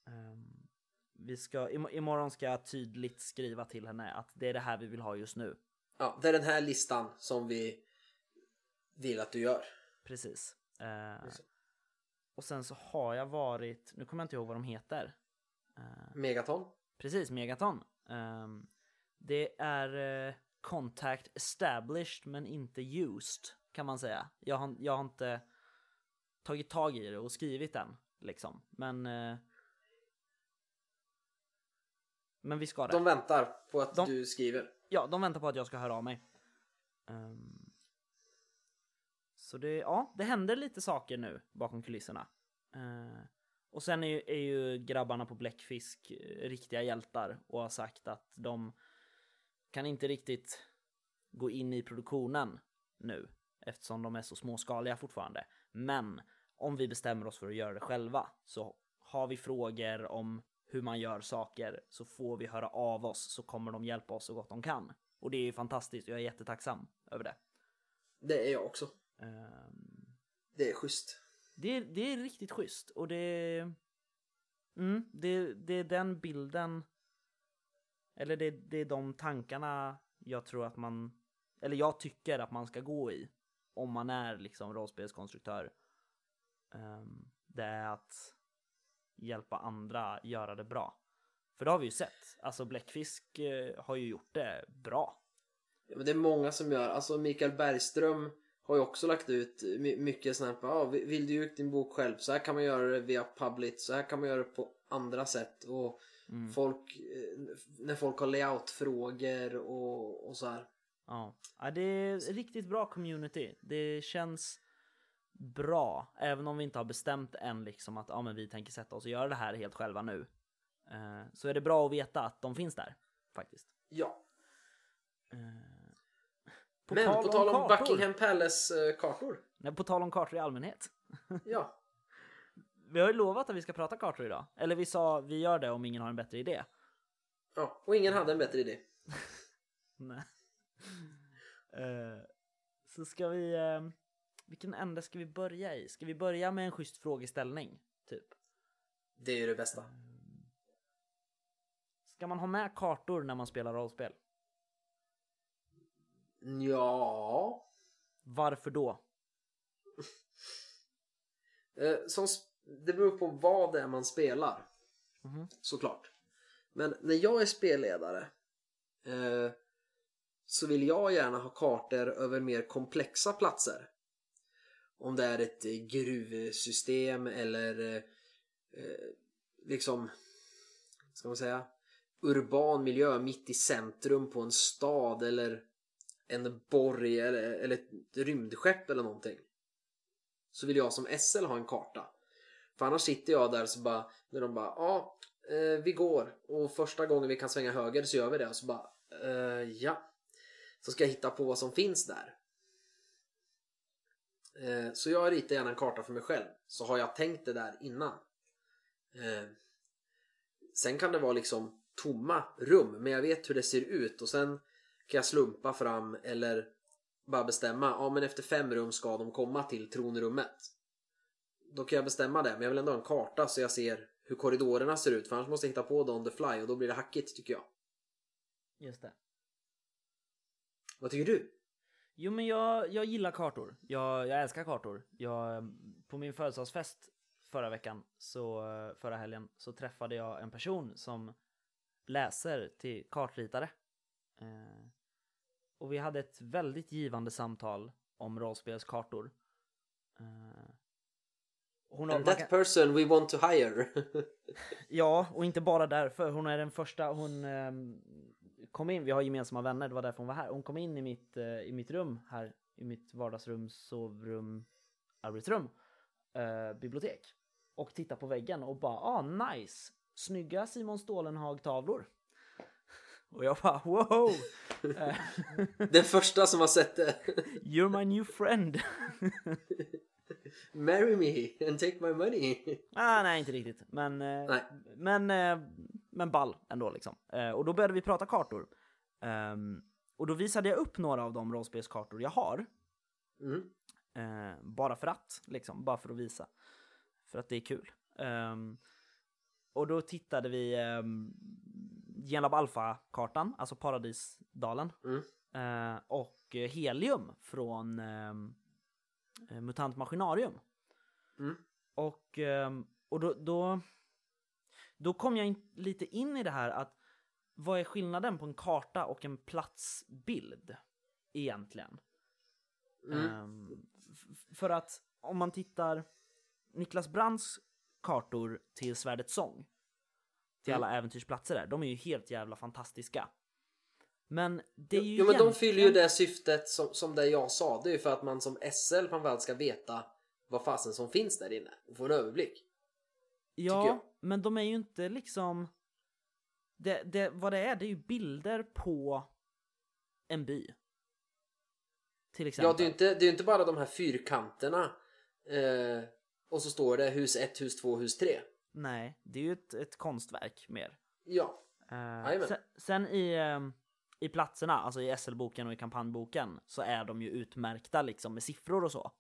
Speaker 1: Ehm, vi ska, im- imorgon ska jag tydligt skriva till henne att det är det här vi vill ha just nu.
Speaker 2: ja. Det är den här listan som vi vill att du gör.
Speaker 1: Precis.
Speaker 2: Det.
Speaker 1: och sen så har jag varit, nu kommer jag inte ihåg vad de heter. Eh,
Speaker 2: Megaton.
Speaker 1: precis, Megaton. Ehm, det är eh, contact established men inte used kan man säga. Jag har, jag har inte tagit tag i det och skrivit den liksom. Men eh, men vi ska det.
Speaker 2: De väntar på att
Speaker 1: De-
Speaker 2: du skriver.
Speaker 1: Ja, de väntar på att jag ska höra av mig. Ehm, så det, ja, det händer lite saker nu bakom kulisserna. Eh, och sen är, ju- är ju grabbarna på Bläckfisk eh, riktiga hjältar och har sagt att de kan inte riktigt gå in i produktionen nu eftersom de är så småskaliga fortfarande. Men om vi bestämmer oss för att göra det själva så har vi frågor om hur man gör saker så får vi höra av oss så kommer de hjälpa oss så gott de kan. Och det är ju fantastiskt och jag är jättetacksam över det.
Speaker 2: Det är jag också.
Speaker 1: Ehm,
Speaker 2: Det är schysst.
Speaker 1: det, är, det är riktigt schysst och det, mm, det, det är den bilden eller det, det är de tankarna jag tror att man eller jag tycker att man ska gå i om man är liksom rollspelskonstruktör. Um, det är att hjälpa andra göra det bra. För det har vi ju sett. Alltså Bläckfisk eh, har ju gjort det bra.
Speaker 2: Ja, men det är många som gör. Alltså Mikael Bergström har ju också lagt ut mycket sånt här. Ah, vill du ge ut din bok själv? Så här kan man göra det via Public. Så här kan man göra det på andra sätt. Och
Speaker 1: Mm.
Speaker 2: folk, eh, när folk har layoutfrågor och, och så här.
Speaker 1: Ja. ja, det är riktigt bra community. Det känns bra, även om vi inte har bestämt än liksom att ja, men vi tänker sätta oss och göra det här helt själva nu. Eh, så är det bra att veta att de finns där faktiskt.
Speaker 2: Ja.
Speaker 1: Eh,
Speaker 2: Men på tal om
Speaker 1: kartor.
Speaker 2: Buckingham Palace-kartor.
Speaker 1: Nej, på tal om kartor i allmänhet.
Speaker 2: Ja.
Speaker 1: Vi har ju lovat att vi ska prata kartor idag. Eller vi sa vi gör det om ingen har en bättre idé.
Speaker 2: ja. Och ingen hade en bättre idé.
Speaker 1: Nej. Eh, så ska vi... eh, vilken ände ska vi börja i? Ska vi börja med en schysst frågeställning? Typ.
Speaker 2: Det är ju det bästa.
Speaker 1: Ska man ha med kartor när man spelar rollspel?
Speaker 2: Ja.
Speaker 1: Varför då?
Speaker 2: Eh, som, det beror på vad det är man spelar.
Speaker 1: Mhm.
Speaker 2: Såklart. Men när jag är spelledare eh, så vill jag gärna ha kartor över mer komplexa platser. Om det är ett eh, gruvsystem eller eh, eh, liksom, ska man säga, urban miljö mitt i centrum på en stad eller en borg eller, eller ett rymdskepp eller någonting. så vill jag som SL ha en karta. För annars sitter jag där så bara, när de bara ja, eh, vi går och första gången vi kan svänga höger så gör vi det och så bara eh, ja. Så ska jag hitta på vad som finns där. Eh, så jag ritar gärna en karta för mig själv så har jag tänkt det där innan. Eh, sen kan det vara liksom tomma rum men jag vet hur det ser ut och sen kan jag slumpa fram eller bara bestämma, ja men efter fem rum ska de komma till tronrummet. Då kan jag bestämma det, men jag vill ändå ha en karta så jag ser hur korridorerna ser ut för annars måste jag hitta på det on the fly och då blir det hackigt tycker jag.
Speaker 1: Just det.
Speaker 2: Vad tycker du?
Speaker 1: Jo men jag, jag gillar kartor. Jag, jag älskar kartor. Jag, på min födelsedagsfest förra veckan, så, förra helgen, så träffade jag en person som läser till kartritare. Eh, och vi hade ett väldigt givande samtal om rollspelskartor. Eh,
Speaker 2: hon har, And that person we want to hire.
Speaker 1: ja, och inte bara därför. Hon är den första, hon eh, kom in, vi har gemensamma vänner, det var därför hon var här. Hon kom in i mitt, eh, i mitt rum här, i mitt vardagsrum, sovrum, arbetsrum, eh, bibliotek. Och tittade på väggen och bara, ah nice! Snygga Simon Stålenhag-tavlor. Och jag bara wow!
Speaker 2: Den första som har sett det.
Speaker 1: You're my new friend.
Speaker 2: Marry me and take my money.
Speaker 1: Ah, nej, inte riktigt. Men, eh, nej. men, eh, men ball ändå liksom. Eh, och då började vi prata kartor. Um, och då visade jag upp några av de rollspelskartor jag har. Mm. Bara för att, liksom. Bara för att visa. För att det är kul. Um, och då tittade vi um, Genlab Alpha-kartan, alltså Paradisdalen. Mm. Och Helium från Mutant Maskinarium. Mm. Och, um, och då, då, då kom jag in, lite in i det här att vad är skillnaden på en karta och en platsbild egentligen? Mm. Um, för att om man tittar Niklas Brandts kartor till Svärdets sång till mm. alla äventyrsplatser där, de är ju helt jävla fantastiska. Men det är ju
Speaker 2: Jo, men de fyller ju det syftet som, som det jag sa. Det är ju för att man som SL framförallt ska veta vad fasen som finns där inne och få en överblick.
Speaker 1: Ja, men de är ju inte liksom det, det, vad det är, det är ju bilder på en by. Till exempel.
Speaker 2: Ja, det är ju inte, det är inte bara de här fyrkanterna eh, och så står det hus 1, hus 2, hus 3.
Speaker 1: Nej, det är ju ett, ett konstverk mer.
Speaker 2: Ja.
Speaker 1: Eh, sen, sen, i, eh, i platserna, alltså i SL-boken och i kampanjboken, så är de ju utmärkta liksom med siffror och så.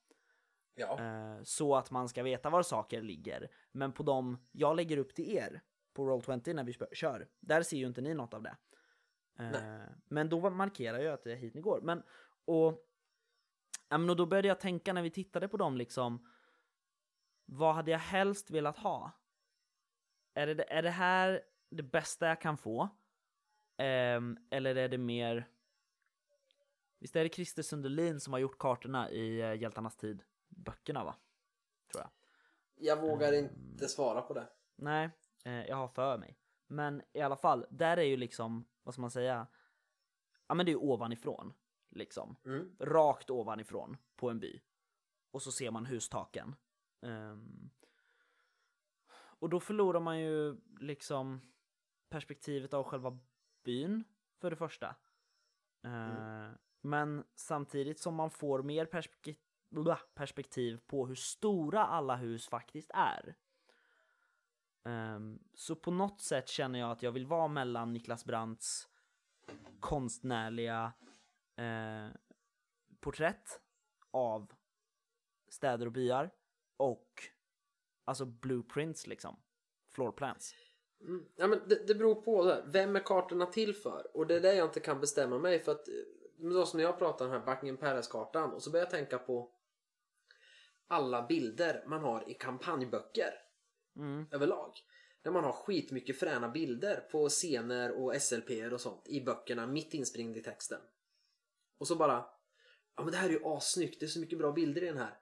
Speaker 2: Ja.
Speaker 1: Eh, så att man ska veta var saker ligger. Men på de jag lägger upp till er på Roll20 när vi kör. Där ser ju inte ni något av det. Uh, men då markerar jag att det är hit ni går. Men och, och då började jag tänka när vi tittade på dem liksom. Vad hade jag helst velat ha? Är det, är det här det bästa jag kan få? Um, eller är det mer... Visst är det Christer Sundelin som har gjort kartorna i uh, Hjältarnas tid? Böckerna va? Tror jag.
Speaker 2: Jag vågar um, inte svara på det.
Speaker 1: Nej, Eh, jag har för mig. Men i alla fall, där är ju liksom, vad ska man säga? Ja men det är ju ovanifrån. Liksom. Mm. Rakt ovanifrån på en by. Och så ser man hustaken. Um, och då förlorar man ju liksom perspektivet av själva byn för det första. Mm. Men samtidigt som man får mer perspektiv, perspektiv på hur stora alla hus faktiskt är. Ehm, så på något sätt känner jag att jag vill vara mellan Niklas Brandts konstnärliga eh, porträtt av städer och byar och alltså blueprints liksom, floorplans.
Speaker 2: Mm. Ja, men det, det beror på, det. vem är kartorna till för? Och det är det jag inte kan bestämma mig för att då som när jag pratar om den här Buckingham Palace-kartan och så börjar jag tänka på alla bilder man har i kampanjböcker mm. överlag. Där man har skitmycket fräna bilder på scener och SLP och sånt i böckerna mitt inspringd i texten. Och så bara, ja men det här är ju assnyggt, det är så mycket bra bilder i den här.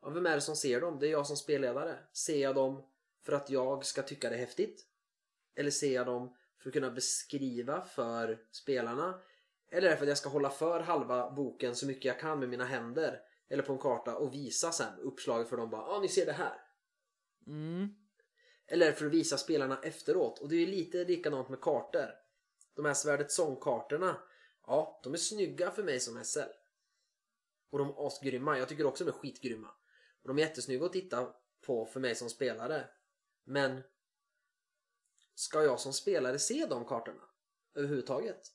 Speaker 2: Ja, vem är det som ser dem? Det är jag som spelledare. Ser jag dem för att jag ska tycka det är häftigt? Eller ser jag dem för att kunna beskriva för spelarna? Eller är det för att jag ska hålla för halva boken så mycket jag kan med mina händer eller på en karta och visa sen uppslaget för dem bara, ja ah, ni ser det här.
Speaker 1: Mm.
Speaker 2: Eller för att visa spelarna efteråt. Och det är ju lite likadant med kartor. De här Svärdet Sång-kartorna, ja, de är snygga för mig som SL. Och de är asgrymma. Jag tycker också de är skitgrymma. Och de är jättesnygga att titta på för mig som spelare. Men ska jag som spelare se de kartorna överhuvudtaget?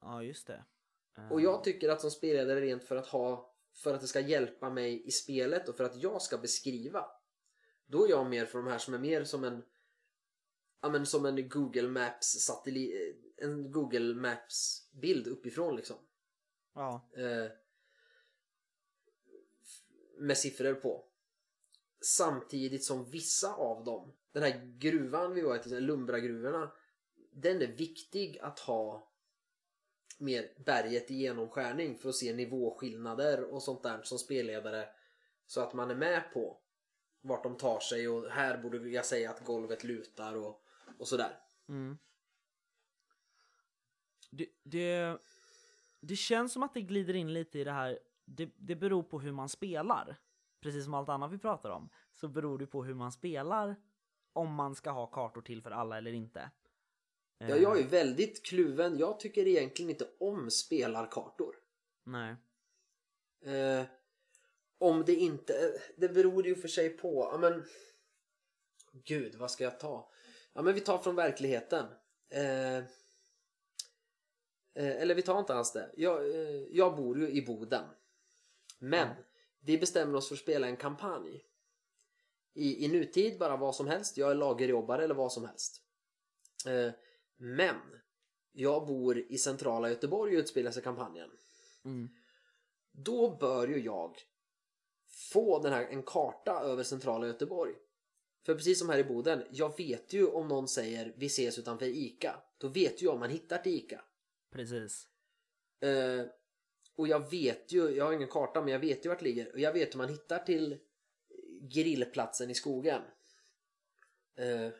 Speaker 1: Ja, just det.
Speaker 2: Och jag tycker att som spelledare rent för att ha för att det ska hjälpa mig i spelet och för att jag ska beskriva. Då är jag mer för de här som är mer som en ja men som en Google Maps satellit en Google Maps bild uppifrån liksom.
Speaker 1: Ja.
Speaker 2: Eh, med siffror på. Samtidigt som vissa av dem, den här gruvan vi var i, alltså Lumbragruvorna, den är viktig att ha med berget i genomskärning för att se nivåskillnader och sånt där som spelledare så att man är med på vart de tar sig och här borde jag säga att golvet lutar och, och sådär.
Speaker 1: Mm. Det, det, det känns som att det glider in lite i det här, det, det beror på hur man spelar. Precis som allt annat vi pratar om, så beror det på hur man spelar om man ska ha kartor till för alla eller inte.
Speaker 2: Ja, jag är väldigt kluven. Jag tycker egentligen inte om spelarkartor.
Speaker 1: Nej.
Speaker 2: Eh, om det inte... Det beror ju för sig på... Ja, men... Gud, vad ska jag ta? Ja, men vi tar från verkligheten. Eh, eh, eller vi tar inte alls det. Jag, eh, jag bor ju i Boden. Men
Speaker 1: Ja.
Speaker 2: vi bestämmer oss för att spela en kampanj. I, I nutid bara vad som helst. Jag är lagerjobbare eller vad som helst. Eh, men jag bor i centrala Göteborg och utspelar sig kampanjen.
Speaker 1: Mm.
Speaker 2: Då bör ju jag få den här, en karta över centrala Göteborg. För precis som här i Boden, jag vet ju om någon säger vi ses utanför ICA. Då vet ju jag om man hittar till ICA.
Speaker 1: Precis.
Speaker 2: Eh, och jag vet ju, jag har ingen karta men jag vet ju vart det ligger. Och jag vet hur man hittar till grillplatsen i skogen. Eh,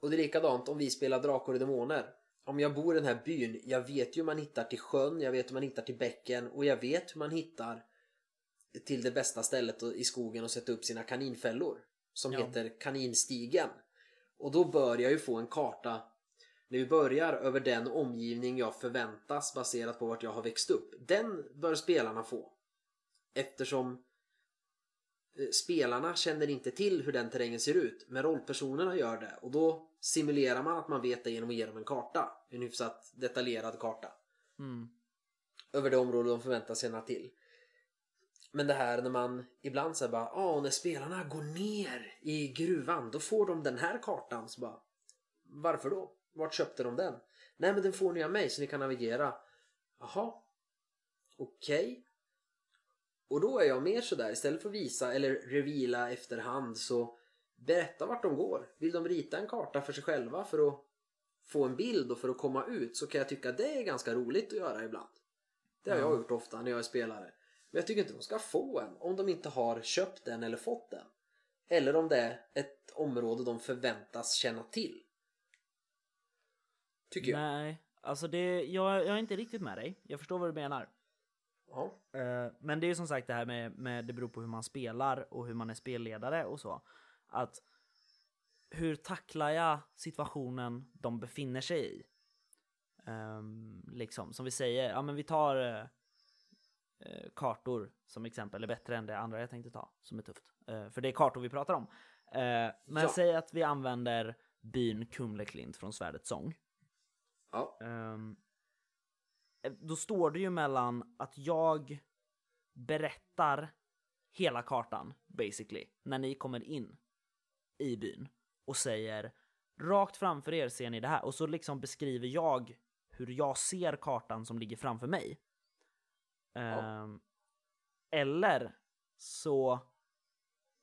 Speaker 2: och det är likadant om vi spelar Drakar och Demoner. Om jag bor i den här byn, jag vet ju hur man hittar till sjön, jag vet hur man hittar till bäcken och jag vet hur man hittar till det bästa stället i skogen och sätta upp sina kaninfällor. Som
Speaker 1: Ja.
Speaker 2: heter Kaninstigen. Och då bör jag ju få en karta när vi börjar över den omgivning jag förväntas baserat på vart jag har växt upp. Den bör spelarna få. Eftersom spelarna känner inte till hur den terrängen ser ut. Men rollpersonerna gör det. Och då simulerar man att man vet det genom att ge dem en karta. En hyfsat detaljerad karta.
Speaker 1: Mm.
Speaker 2: Över det område de förväntas känna till. Men det här när man ibland säger bara ah, när spelarna går ner i gruvan då får de den här kartan. Så bara, Varför då? Vart köpte de den? Nej men den får ni av mig så ni kan navigera. Jaha. Okej. Och då är jag mer sådär istället för att visa eller reveala efterhand så berätta vart de går. Vill de rita en karta för sig själva för att få en bild och för att komma ut så kan jag tycka det är ganska roligt att göra ibland. Det har jag
Speaker 1: Mm.
Speaker 2: gjort ofta när jag är spelare. Men jag tycker inte de ska få en om de inte har köpt den eller fått den. Eller om det är ett område de förväntas känna till. Tycker jag.
Speaker 1: Nej, alltså det, jag, jag är inte riktigt med dig. Jag förstår vad du menar.
Speaker 2: Ja.
Speaker 1: Eh, men det är ju som sagt det här med, med det beror på hur man spelar och hur man är spelledare och så. Att hur tacklar jag situationen de befinner sig i? Ehm, liksom, som vi säger, ja men vi tar eh, kartor som exempel, är bättre än det andra jag tänkte ta, som är tufft. Eh, för det är kartor vi pratar om. Eh, men
Speaker 2: Ja.
Speaker 1: säg att vi använder byn Kumleklint från Svärdets sång.
Speaker 2: Ja.
Speaker 1: Eh, då står det ju mellan att jag berättar hela kartan basically när ni kommer in i byn och säger rakt framför er ser ni det här och så liksom beskriver jag hur jag ser kartan som ligger framför mig. Ehm, eller så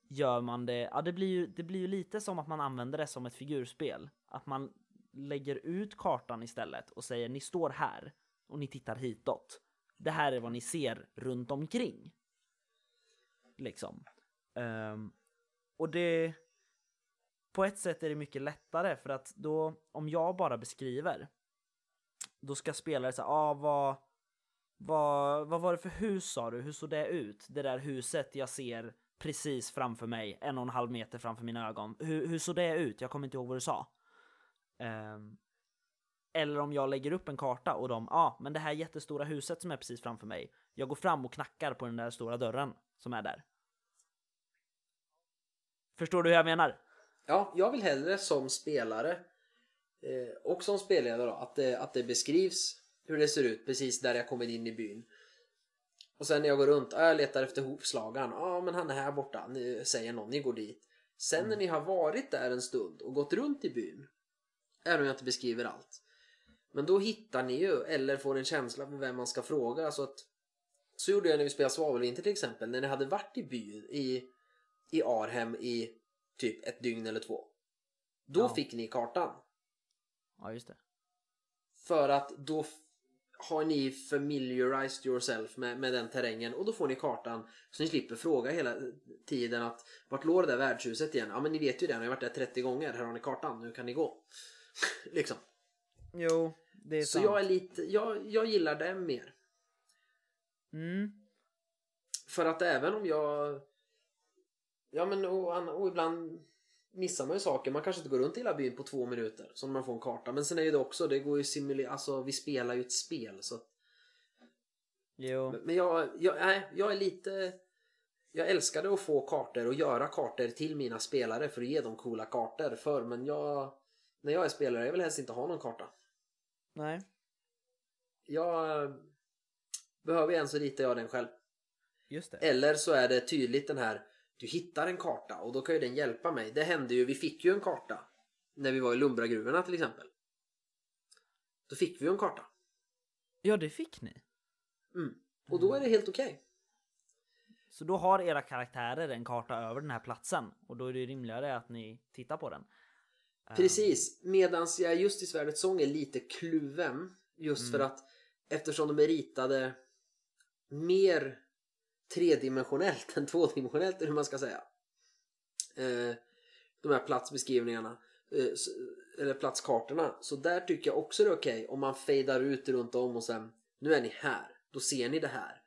Speaker 1: gör man det, ja det blir, ju, det blir ju lite som att man använder det som ett figurspel. Att man lägger ut kartan istället och säger ni står här och ni tittar hitåt. Det här är vad ni ser runt omkring. Liksom. Um, och det... På ett sätt är det mycket lättare för att då, om jag bara beskriver, då ska spelare säga, ah, vad, vad, vad var det för hus sa du? Hur såg det ut? Det där huset jag ser precis framför mig, en och en halv meter framför mina ögon. Hur, hur såg det ut? Jag kommer inte ihåg vad du sa. Um, eller om jag lägger upp en karta och de, ja, ah, men det här jättestora huset som är precis framför mig. Jag går fram och knackar på den där stora dörren som är där. Förstår du hur jag menar?
Speaker 2: Ja, jag vill hellre som spelare eh, och som spelledare då, att det, att det beskrivs hur det ser ut precis där jag kommer in i byn. Och sen när jag går runt, ah, jag letar efter hovslagaren. Ja, ah, men han är här borta, ni, säger någon, ni går dit. Sen mm. när ni har varit där en stund och gått runt i byn, även om jag inte beskriver allt. Men då hittar ni ju, eller får en känsla för vem man ska fråga. Så, att, så gjorde jag när vi spelade Svavelvinter till exempel. När ni hade varit i byn, i, i Arhem i typ ett dygn eller två. Då ja. fick ni kartan.
Speaker 1: Ja, just det.
Speaker 2: För att då har ni familiarized yourself med, med den terrängen och då får ni kartan så ni slipper fråga hela tiden att vart låg det där värdshuset igen? Ja men ni vet ju det, ni har varit där 30 gånger, här har ni kartan, nu kan ni gå. liksom.
Speaker 1: Jo, det är
Speaker 2: Så sant. jag är lite, jag, jag gillar det mer.
Speaker 1: Mm.
Speaker 2: För att även om jag Ja men och, och ibland missar man ju saker. Man kanske inte går runt i hela byn på två minuter som man får en karta. Men sen är ju det också, det går ju simulera, alltså vi spelar ju ett spel så
Speaker 1: Jo.
Speaker 2: Men jag, jag, nej, jag är lite Jag älskade att få kartor och göra kartor till mina spelare för att ge dem coola kartor för men jag När jag är spelare, jag vill helst inte ha någon karta.
Speaker 1: Nej.
Speaker 2: Jag Behöver en så ritar jag den själv.
Speaker 1: Just det.
Speaker 2: Eller så är det tydligt den här du hittar en karta och då kan ju den hjälpa mig. Det hände ju, vi fick ju en karta när vi var i Lumbragruvorna till exempel. Då fick vi ju en karta.
Speaker 1: Ja, det fick ni.
Speaker 2: Mm. Och då är det helt okej. Okay.
Speaker 1: Så då har era karaktärer en karta över den här platsen och då är det rimligare att ni tittar på den.
Speaker 2: Precis, medans jag just i Svärdets sång är lite kluven just mm. för att eftersom de är ritade mer tredimensionellt än tvådimensionellt eller hur man ska säga. Eh, de här platsbeskrivningarna eh, eller platskartorna. Så där tycker jag också det är okej okay om man fejdar ut runt om och sen nu är ni här. Då ser ni det här.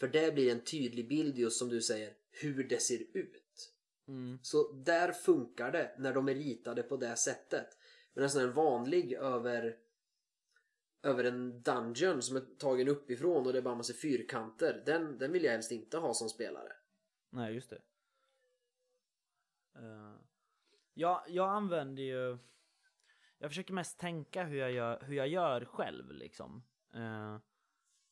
Speaker 2: För det blir en tydlig bild just som du säger hur det ser ut.
Speaker 1: Mm.
Speaker 2: Så där funkar det när de är ritade på det sättet. Men en vanlig över över en dungeon som är tagen uppifrån och det är bara massa fyrkanter. Den, den vill jag helst inte ha som spelare.
Speaker 1: Nej, just det. Uh, ja, jag använder ju... Jag försöker mest tänka hur jag gör, hur jag gör själv liksom. Uh,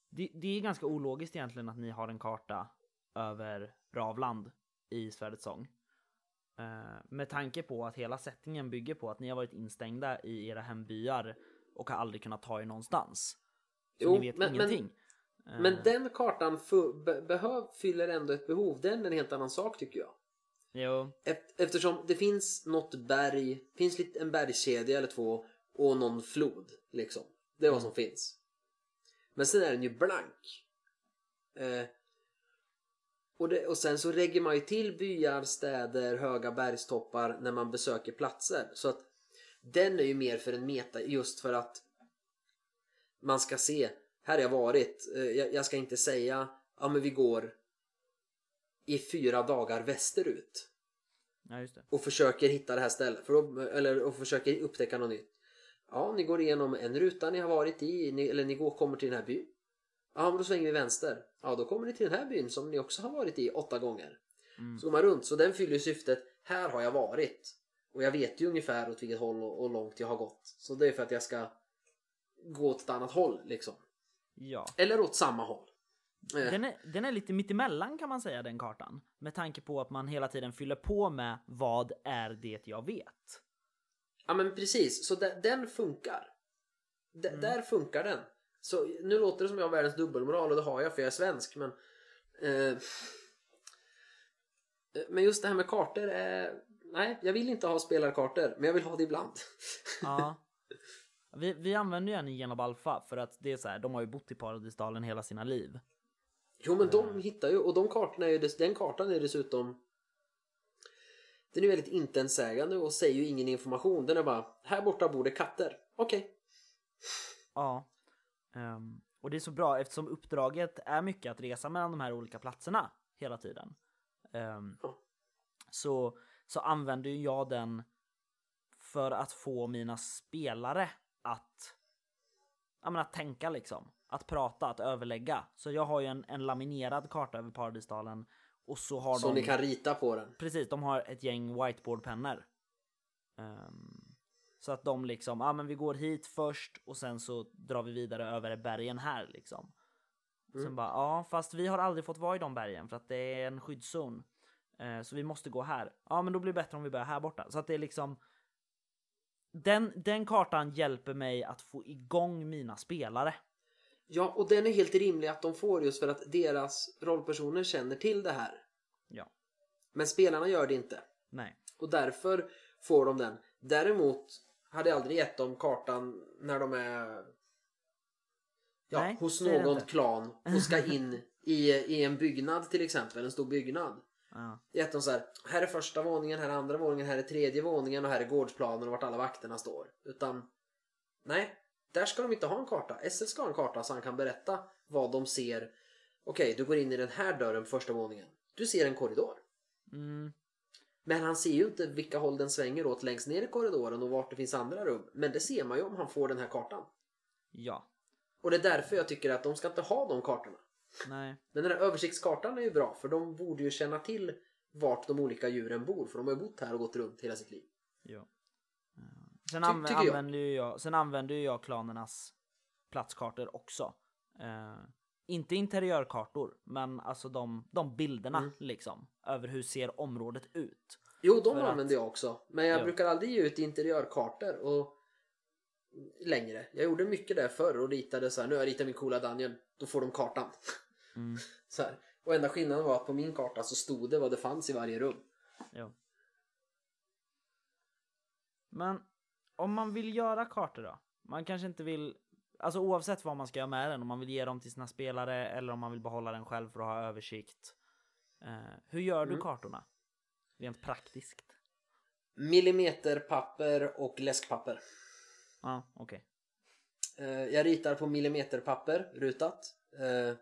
Speaker 1: det, det, är ganska ologiskt egentligen att ni har en karta över Ravland i Svärdets sång. Uh, med tanke på att hela settingen bygger på att ni har varit instängda i era hembyar och har aldrig kunnat ta er någonstans. Så jo, ni vet men, ingenting.
Speaker 2: Men, men den kartan be behöv, fyller ändå ett behov. Den är en helt annan sak tycker jag.
Speaker 1: Jo.
Speaker 2: Eftersom det finns något berg, finns lite en bergskedja eller två och någon flod liksom. Det är vad som mm. finns. Men sen är den ju blank. Eh, och, det, och sen så lägger man ju till byar, städer, höga bergstoppar när man besöker platser. Så att den är ju mer för en meta just för att man ska se, här har jag varit, eh, jag, ska inte säga, ja men vi går i fyra dagar västerut.
Speaker 1: Ja,
Speaker 2: och försöker hitta det här stället, för då, eller och försöker upptäcka något nytt. Ja, ni går igenom en ruta ni har varit i, ni, eller ni går, kommer till den här byn. Ja, men då svänger vi vänster. Ja, då kommer ni till den här byn som ni också har varit i åtta gånger. Mm. Så går man runt, så den fyller syftet, här har jag varit. Och jag vet ju ungefär åt vilket håll och, och långt jag har gått. Så det är för att jag ska gå åt ett annat håll liksom.
Speaker 1: Ja.
Speaker 2: Eller åt samma håll.
Speaker 1: Eh. Den är, den är lite mittemellan kan man säga den kartan. Med tanke på att man hela tiden fyller på med vad är det jag vet.
Speaker 2: Ja men precis, så de, den funkar. De, mm. Där funkar den. Så nu låter det som jag har världens dubbelmoral och det har jag för jag är svensk men eh, Men just det här med kartor är nej, jag vill inte ha spelarkartor, men jag vill ha det ibland.
Speaker 1: Ja. Vi, vi använder ju en i Genob Alpha för att det är så här, de har ju bott i Paradisdalen hela sina liv.
Speaker 2: Jo, men de hittar ju, och de kartorna är ju, den kartan är dessutom den är väldigt intetsägande och säger ju ingen information. Den är bara, här borta bor det katter. Okej. Okay.
Speaker 1: Ja. Um, och det är så bra eftersom uppdraget är mycket att resa mellan de här olika platserna hela tiden.
Speaker 2: Ja.
Speaker 1: så, så använder jag den för att få mina spelare att, ja, men att tänka liksom. Att prata, att överlägga. Så jag har ju en, en laminerad karta över Paradisdalen och så har
Speaker 2: Så
Speaker 1: de...
Speaker 2: ni kan rita på den.
Speaker 1: Precis, de har ett gäng whiteboardpennor. Ehm, så att de liksom, ja ah, men vi går hit först och sen så drar vi vidare över bergen här liksom.
Speaker 2: Mm.
Speaker 1: Sen bara, ja fast vi har aldrig fått vara i de bergen för att det är en skyddszon. Eh, så vi måste gå här. Ja men då blir det bättre om vi börjar här borta. Så att det är liksom den, den kartan hjälper mig att få igång mina spelare.
Speaker 2: Ja, och den är helt rimlig att de får just för att deras rollpersoner känner till det här.
Speaker 1: Ja.
Speaker 2: Men spelarna gör det inte.
Speaker 1: Nej.
Speaker 2: Och därför får de den. Däremot hade aldrig gett dem kartan när de är ja,
Speaker 1: Nej,
Speaker 2: hos någon klan och ska in i, i en byggnad till exempel, en stor byggnad.
Speaker 1: Ja.
Speaker 2: Gett dem så här, här är första våningen, här är andra våningen, här är tredje våningen och här är gårdsplanen och vart alla vakterna står. Utan, nej, där ska de inte ha en karta. SL ska ha en karta så han kan berätta vad de ser. Okej, du går in i den här dörren på första våningen. Du ser en korridor.
Speaker 1: Mm,
Speaker 2: Men han ser ju inte vilka håll den svänger åt längst ner i korridoren och vart det finns andra rum. Men det ser man ju om han får den här kartan.
Speaker 1: ja.
Speaker 2: Och det är därför jag tycker att de ska inte ha de kartorna.
Speaker 1: Nej.
Speaker 2: Men den här översiktskartan är ju bra för de borde ju känna till vart de olika djuren bor. För de har ju bott här och gått runt hela sitt liv.
Speaker 1: Ja. Sen,
Speaker 2: Ty-
Speaker 1: anv-
Speaker 2: tycker jag.
Speaker 1: använder ju jag, sen använder ju jag klanernas platskartor också. Eh, inte interiörkartor, men alltså de, de bilderna
Speaker 2: Mm.
Speaker 1: liksom. Över hur ser området ut.
Speaker 2: Jo, de
Speaker 1: För att-
Speaker 2: använder jag också. Men jag
Speaker 1: Ja.
Speaker 2: brukar aldrig ge ut interiörkartor och längre. Jag gjorde mycket där förr och ritade så här. Nu har jag ritat min coola Daniel. Då får de kartan.
Speaker 1: Mm.
Speaker 2: Så här. Och enda skillnaden var att på min karta så stod det vad det fanns i varje rum.
Speaker 1: Ja. Men om man vill göra kartor då? Man kanske inte vill, alltså oavsett vad man ska göra med den, om man vill ge dem till sina spelare eller om man vill behålla den själv för att ha översikt. Eh, hur gör du
Speaker 2: Mm.
Speaker 1: kartorna? Rent praktiskt.
Speaker 2: Millimeterpapper och läskpapper.
Speaker 1: Ja, okej.
Speaker 2: Eh, Jag ritar på millimeterpapper rutat. Eh,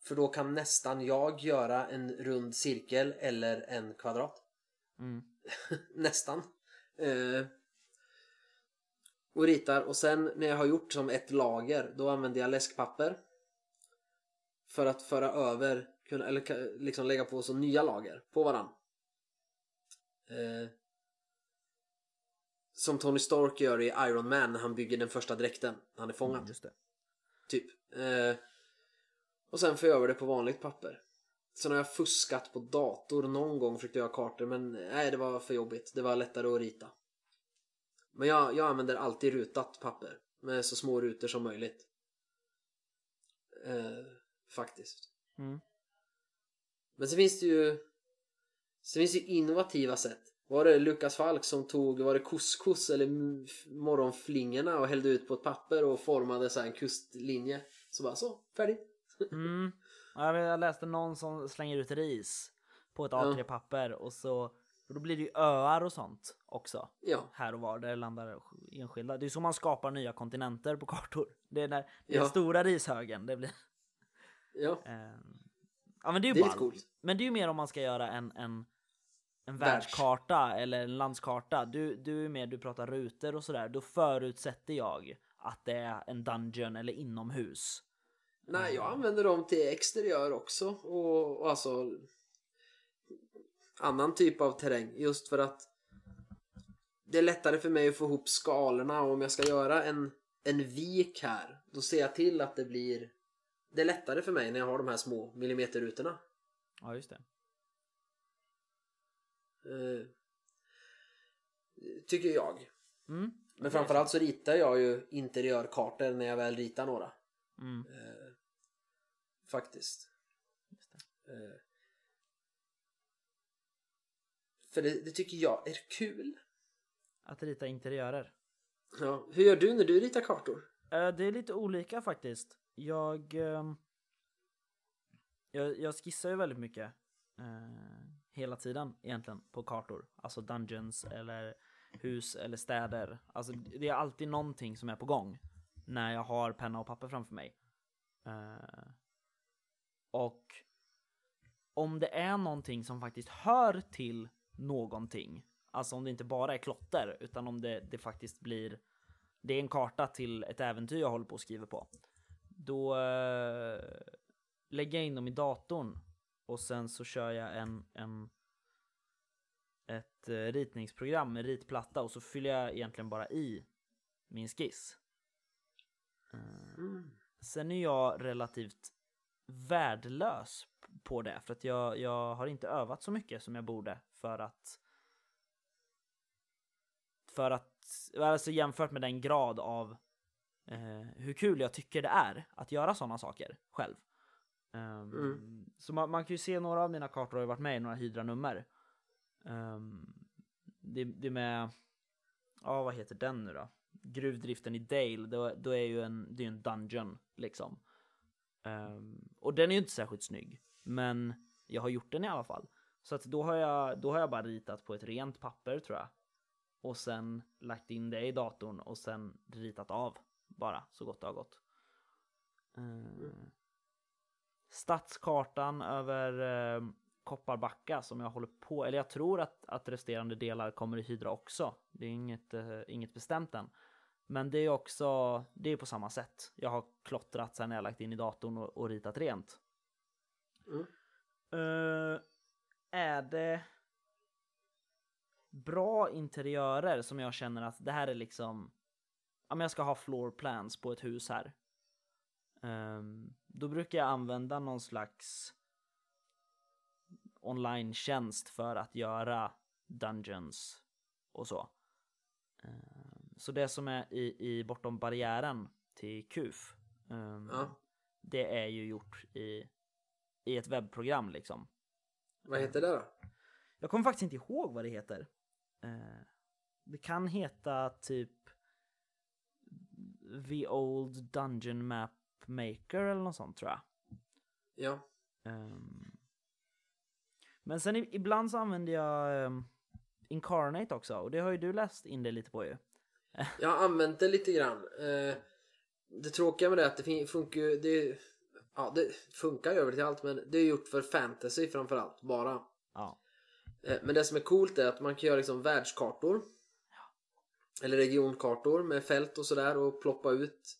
Speaker 2: För då kan nästan jag göra en rund cirkel eller en kvadrat.
Speaker 1: Mm.
Speaker 2: nästan. Och ritar och sen när jag har gjort som ett lager då använder jag läskpapper. För att föra över, kunna, eller liksom lägga på så nya lager på varann. Eh, Som Tony Stark gör i Iron Man när han bygger den första dräkten. Han är fångad.
Speaker 1: Just det.
Speaker 2: Typ. Eh, och sen får jag över det på vanligt papper. Sen har jag fuskat på dator någon gång försökte göra kartor men nej det var för jobbigt. Det var lättare att rita. Men jag, jag använder alltid rutat papper. Med så små rutor som möjligt. Eh, faktiskt.
Speaker 1: Mm.
Speaker 2: Men sen finns det ju Sen finns det ju innovativa sätt. Var det Lukas Falk som tog, var det couscous eller morgonflingorna och hällde ut på ett papper och formade så här en kustlinje. Så bara så, färdigt.
Speaker 1: Mm. Ja, Jag läste någon som slänger ut ris på ett
Speaker 2: Ja.
Speaker 1: A3-papper och så och då blir det ju öar och sånt också.
Speaker 2: Ja,
Speaker 1: Här och var där det landar enskilda. Det är så man skapar nya kontinenter på kartor. Det är när den
Speaker 2: Ja.
Speaker 1: stora rishögen det blir.
Speaker 2: ja.
Speaker 1: Ehm, Ja men det är ju
Speaker 2: Det är coolt.
Speaker 1: Men det är ju mer om man ska göra en, en, en
Speaker 2: Världs.
Speaker 1: världskarta eller en landskarta. Du, du är med, du pratar rutor och sådär. Då förutsätter jag att det är en dungeon eller inomhus.
Speaker 2: Nej, jag använder dem till exteriör också och, och alltså annan typ av terräng just för att det är lättare för mig att få ihop skalorna och om jag ska göra en, en vik här då ser jag till att det blir det är lättare för mig när jag har de här små millimeterrutorna.
Speaker 1: Ja just det.
Speaker 2: Eh, tycker jag.
Speaker 1: Mm.
Speaker 2: Men framförallt så ritar jag ju interiörkartor när jag väl ritar några.
Speaker 1: Mm.
Speaker 2: Eh, faktiskt. Eh, för det, det tycker jag är kul.
Speaker 1: Att rita interiörer.
Speaker 2: Ja. Hur gör du när du ritar kartor?
Speaker 1: Eh, Det är lite olika faktiskt. Jag, ehm, jag, jag skissar ju väldigt mycket eh, hela tiden egentligen på kartor. Alltså dungeons eller hus eller städer. Alltså det är alltid någonting som är på gång när jag har penna och papper framför mig. Eh, och om det är någonting som faktiskt hör till någonting, alltså om det inte bara är klotter, utan om det, det faktiskt blir, det är en karta till ett äventyr jag håller på att skriva på, då eh, lägger jag in dem i datorn och sen så kör jag en, en ett eh, ritningsprogram med ritplatta och så fyller jag egentligen bara i min skiss. Eh,
Speaker 2: Mm.
Speaker 1: Sen är jag relativt värdelös på det för att jag, jag har inte övat så mycket som jag borde för att för att, alltså jämfört med den grad av eh, hur kul jag tycker det är att göra sådana saker själv. Ehm,
Speaker 2: Mm.
Speaker 1: Så man, man kan ju se några av mina kartor har ju varit med i några hydranummer. Um, det, det är med, ja vad heter den nu då? Gruvdriften i Dale, då, då är ju en, det är en dungeon liksom. Ehm, och den är ju inte särskilt snygg, men jag har gjort den i alla fall. Så att då har jag, då har jag bara ritat på ett rent papper tror jag. Och sen lagt in det i datorn och sen ritat av bara så gott det har gått. Ehm, stadskartan över eh, Kopparbacka som jag håller på, eller jag tror att, att resterande delar kommer i Hydra också. Det är inget, eh, inget bestämt än. Men det är också, det är på samma sätt. Jag har klottrat sen jag lagt in i datorn och, och ritat rent.
Speaker 2: Mm.
Speaker 1: Eh, är det bra interiörer som jag känner att det här är liksom, ja men jag ska ha floor plans på ett hus här. Ehm, då brukar jag använda någon slags online-tjänst för att göra dungeons och så. Ehm, så det som är i, i Bortom barriären till KUF, ehm,
Speaker 2: Ja.
Speaker 1: det är ju gjort i, i ett webbprogram liksom.
Speaker 2: Vad heter det då?
Speaker 1: Jag kommer faktiskt inte ihåg vad det heter. Eh, det kan heta typ The Old Dungeon Map Maker eller något sånt tror jag.
Speaker 2: Ja.
Speaker 1: Ehm, men sen ibland så använder jag ehm, Incarnate också och det har ju du läst in det lite på ju.
Speaker 2: Jag har använt det lite grann. Eh, det tråkiga med det är att det funkar ju... Ja, det funkar ju över till allt men det är gjort för fantasy framförallt bara.
Speaker 1: Ja.
Speaker 2: Eh, Men det som är coolt är att man kan göra liksom världskartor. Eller regionkartor med fält och sådär och ploppa ut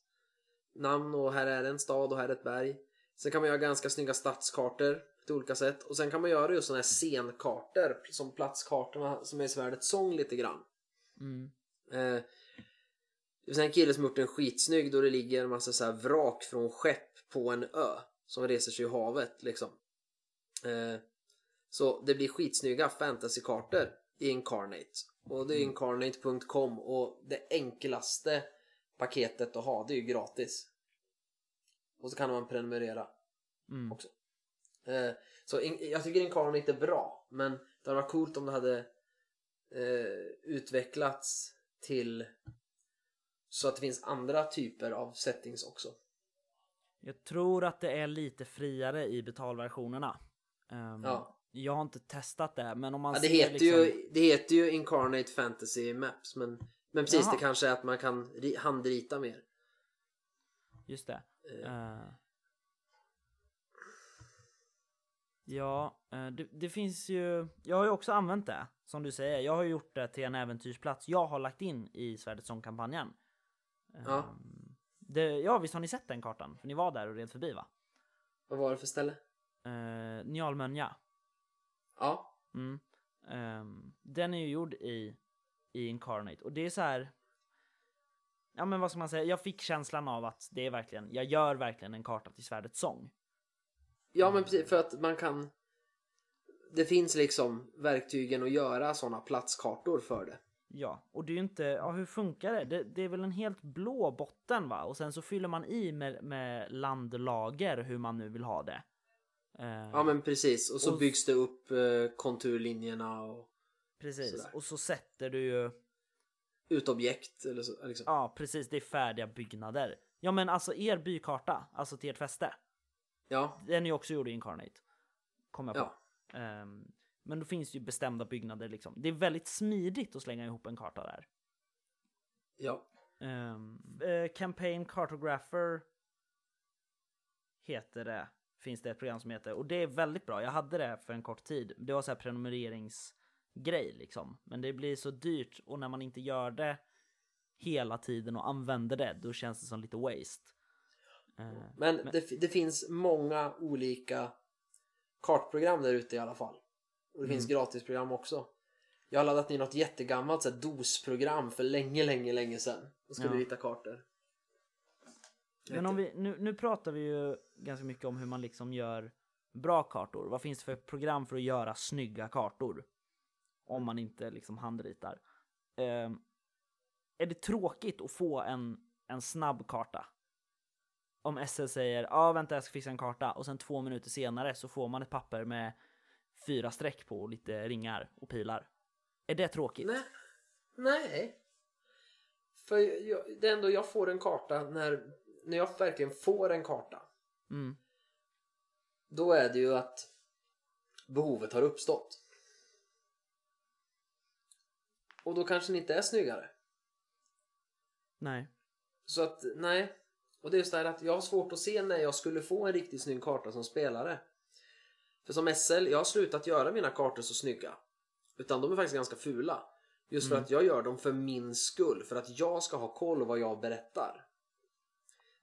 Speaker 2: namn och här är en stad och här är ett berg. Sen kan man göra ganska snygga stadskartor på olika sätt. Och sen kan man göra just sådana här scenkartor som platskartorna som är i Svärdets sång lite grann.
Speaker 1: Mm.
Speaker 2: Eh, det finns en kille som gjort en skitsnygg då det ligger en massa så här vrak från skepp på en ö som reser sig i havet liksom. Eh, så det blir skitsnygga fantasykartor i Incarnate. Och det är incarnate.com och det enklaste paketet att ha det är ju gratis. Och så kan man prenumerera
Speaker 1: Mm.
Speaker 2: också. Eh, så in, jag tycker Incarnate är bra men det hade varit coolt om det hade eh, utvecklats till så att det finns andra typer av settings också.
Speaker 1: Jag tror att det är lite friare i betalversionerna. Ehm,
Speaker 2: Ja.
Speaker 1: Jag har inte testat det, men om man
Speaker 2: Ja, det,
Speaker 1: ser
Speaker 2: heter
Speaker 1: liksom...
Speaker 2: ju, det heter ju Incarnate Fantasy Maps men, men precis
Speaker 1: Jaha.
Speaker 2: det kanske är att man kan ri, handrita mer.
Speaker 1: Just det.
Speaker 2: Eh,
Speaker 1: Eh. Ja, eh, det, det finns ju... Jag har ju också använt det, som du säger. Jag har gjort det till en äventyrsplats jag har lagt in i Svärdets sång-kampanjen.
Speaker 2: Ja.
Speaker 1: Ehm, Det, ja, visst har ni sett den kartan? För ni var där och red förbi va?
Speaker 2: vad var det för ställe?
Speaker 1: Uh, Njalmönja.
Speaker 2: Ja.
Speaker 1: Mm. Ehm, den är ju gjord i, i Incarnate och det är så här. Ja men vad ska man säga, jag fick känslan av att det är verkligen, jag gör verkligen en karta till Svärdets sång.
Speaker 2: Ja men precis för att man kan Det finns liksom verktygen att göra sådana platskartor för det.
Speaker 1: Ja, och det är ju inte, ja hur funkar det? det? Det är väl en helt blå botten va? Och sen så fyller man i med, med landlager hur man nu vill ha det. Eh,
Speaker 2: Ja men precis och så
Speaker 1: Och-
Speaker 2: byggs det upp eh, konturlinjerna och
Speaker 1: precis,
Speaker 2: sådär.
Speaker 1: och så sätter du ju,
Speaker 2: ut objekt eller så. Liksom.
Speaker 1: ja precis, det är färdiga byggnader. Ja men alltså er bykarta, alltså till ert fäste.
Speaker 2: Ja,
Speaker 1: Den är ju också gjord i Incarnate. Kom jag på.
Speaker 2: ja,
Speaker 1: Ehm, men då finns det ju bestämda byggnader liksom. Det är väldigt smidigt att slänga ihop en karta där.
Speaker 2: ja.
Speaker 1: Um, campaign Cartographer heter det. Finns det ett program som heter och det är väldigt bra. Jag hade det för en kort tid. Det var så här prenumereringsgrej liksom. Men det blir så dyrt och när man inte gör det hela tiden och använder det, då känns det som lite waste.
Speaker 2: Eh, men, men... Det, det, finns många olika kartprogram där ute i alla fall. Och det mm. finns gratisprogram också. Jag har laddat ner något jättegammalt så här, DOS-program för länge, länge, länge sedan. Och skulle ja. rita kartor.
Speaker 1: Men om vi, nu, nu pratar vi ju ganska mycket om hur man liksom gör bra kartor. Vad finns det för program för att göra snygga kartor? Om man inte liksom handritar. Eh, är det tråkigt att få en, en snabb karta? Om SL säger ja ah, vänta jag ska fixa en karta och sen två minuter senare så får man ett papper med fyra streck på och lite ringar och pilar. Är det tråkigt?
Speaker 2: Nej. Nej. För jag, det är ändå jag får en karta när, när jag verkligen får en karta. Mm. Då är det ju att behovet har uppstått. Och då kanske den inte är snyggare.
Speaker 1: Nej.
Speaker 2: Så att, nej. Och det är just det här att jag har svårt att se när jag skulle få en riktigt snygg karta som spelare. För som SL, jag har slutat göra mina kartor så snygga. Utan de är faktiskt ganska fula. Just mm. för att jag gör dem för min skull. För att jag ska ha koll vad jag berättar.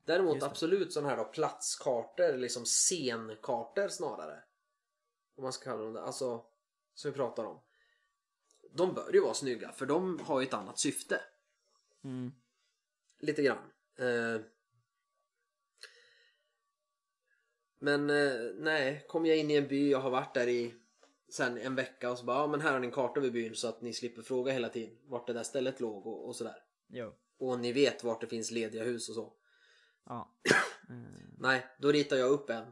Speaker 2: Däremot absolut sådana här då platskartor, liksom scenkartor snarare. Om man ska kalla dem det. Alltså, som vi pratar om. De bör ju vara snygga för de har ju ett annat syfte. Mm. Lite grann. Eh, men eh, nej, kom jag in i en by, jag har varit där i sen en vecka och så bara, ja men här har ni en karta över byn så att ni slipper fråga hela tiden vart det där stället låg och, och sådär.
Speaker 1: Jo.
Speaker 2: Och ni vet vart det finns lediga hus och så.
Speaker 1: Ja.
Speaker 2: Mm. Nej, då ritar jag upp en.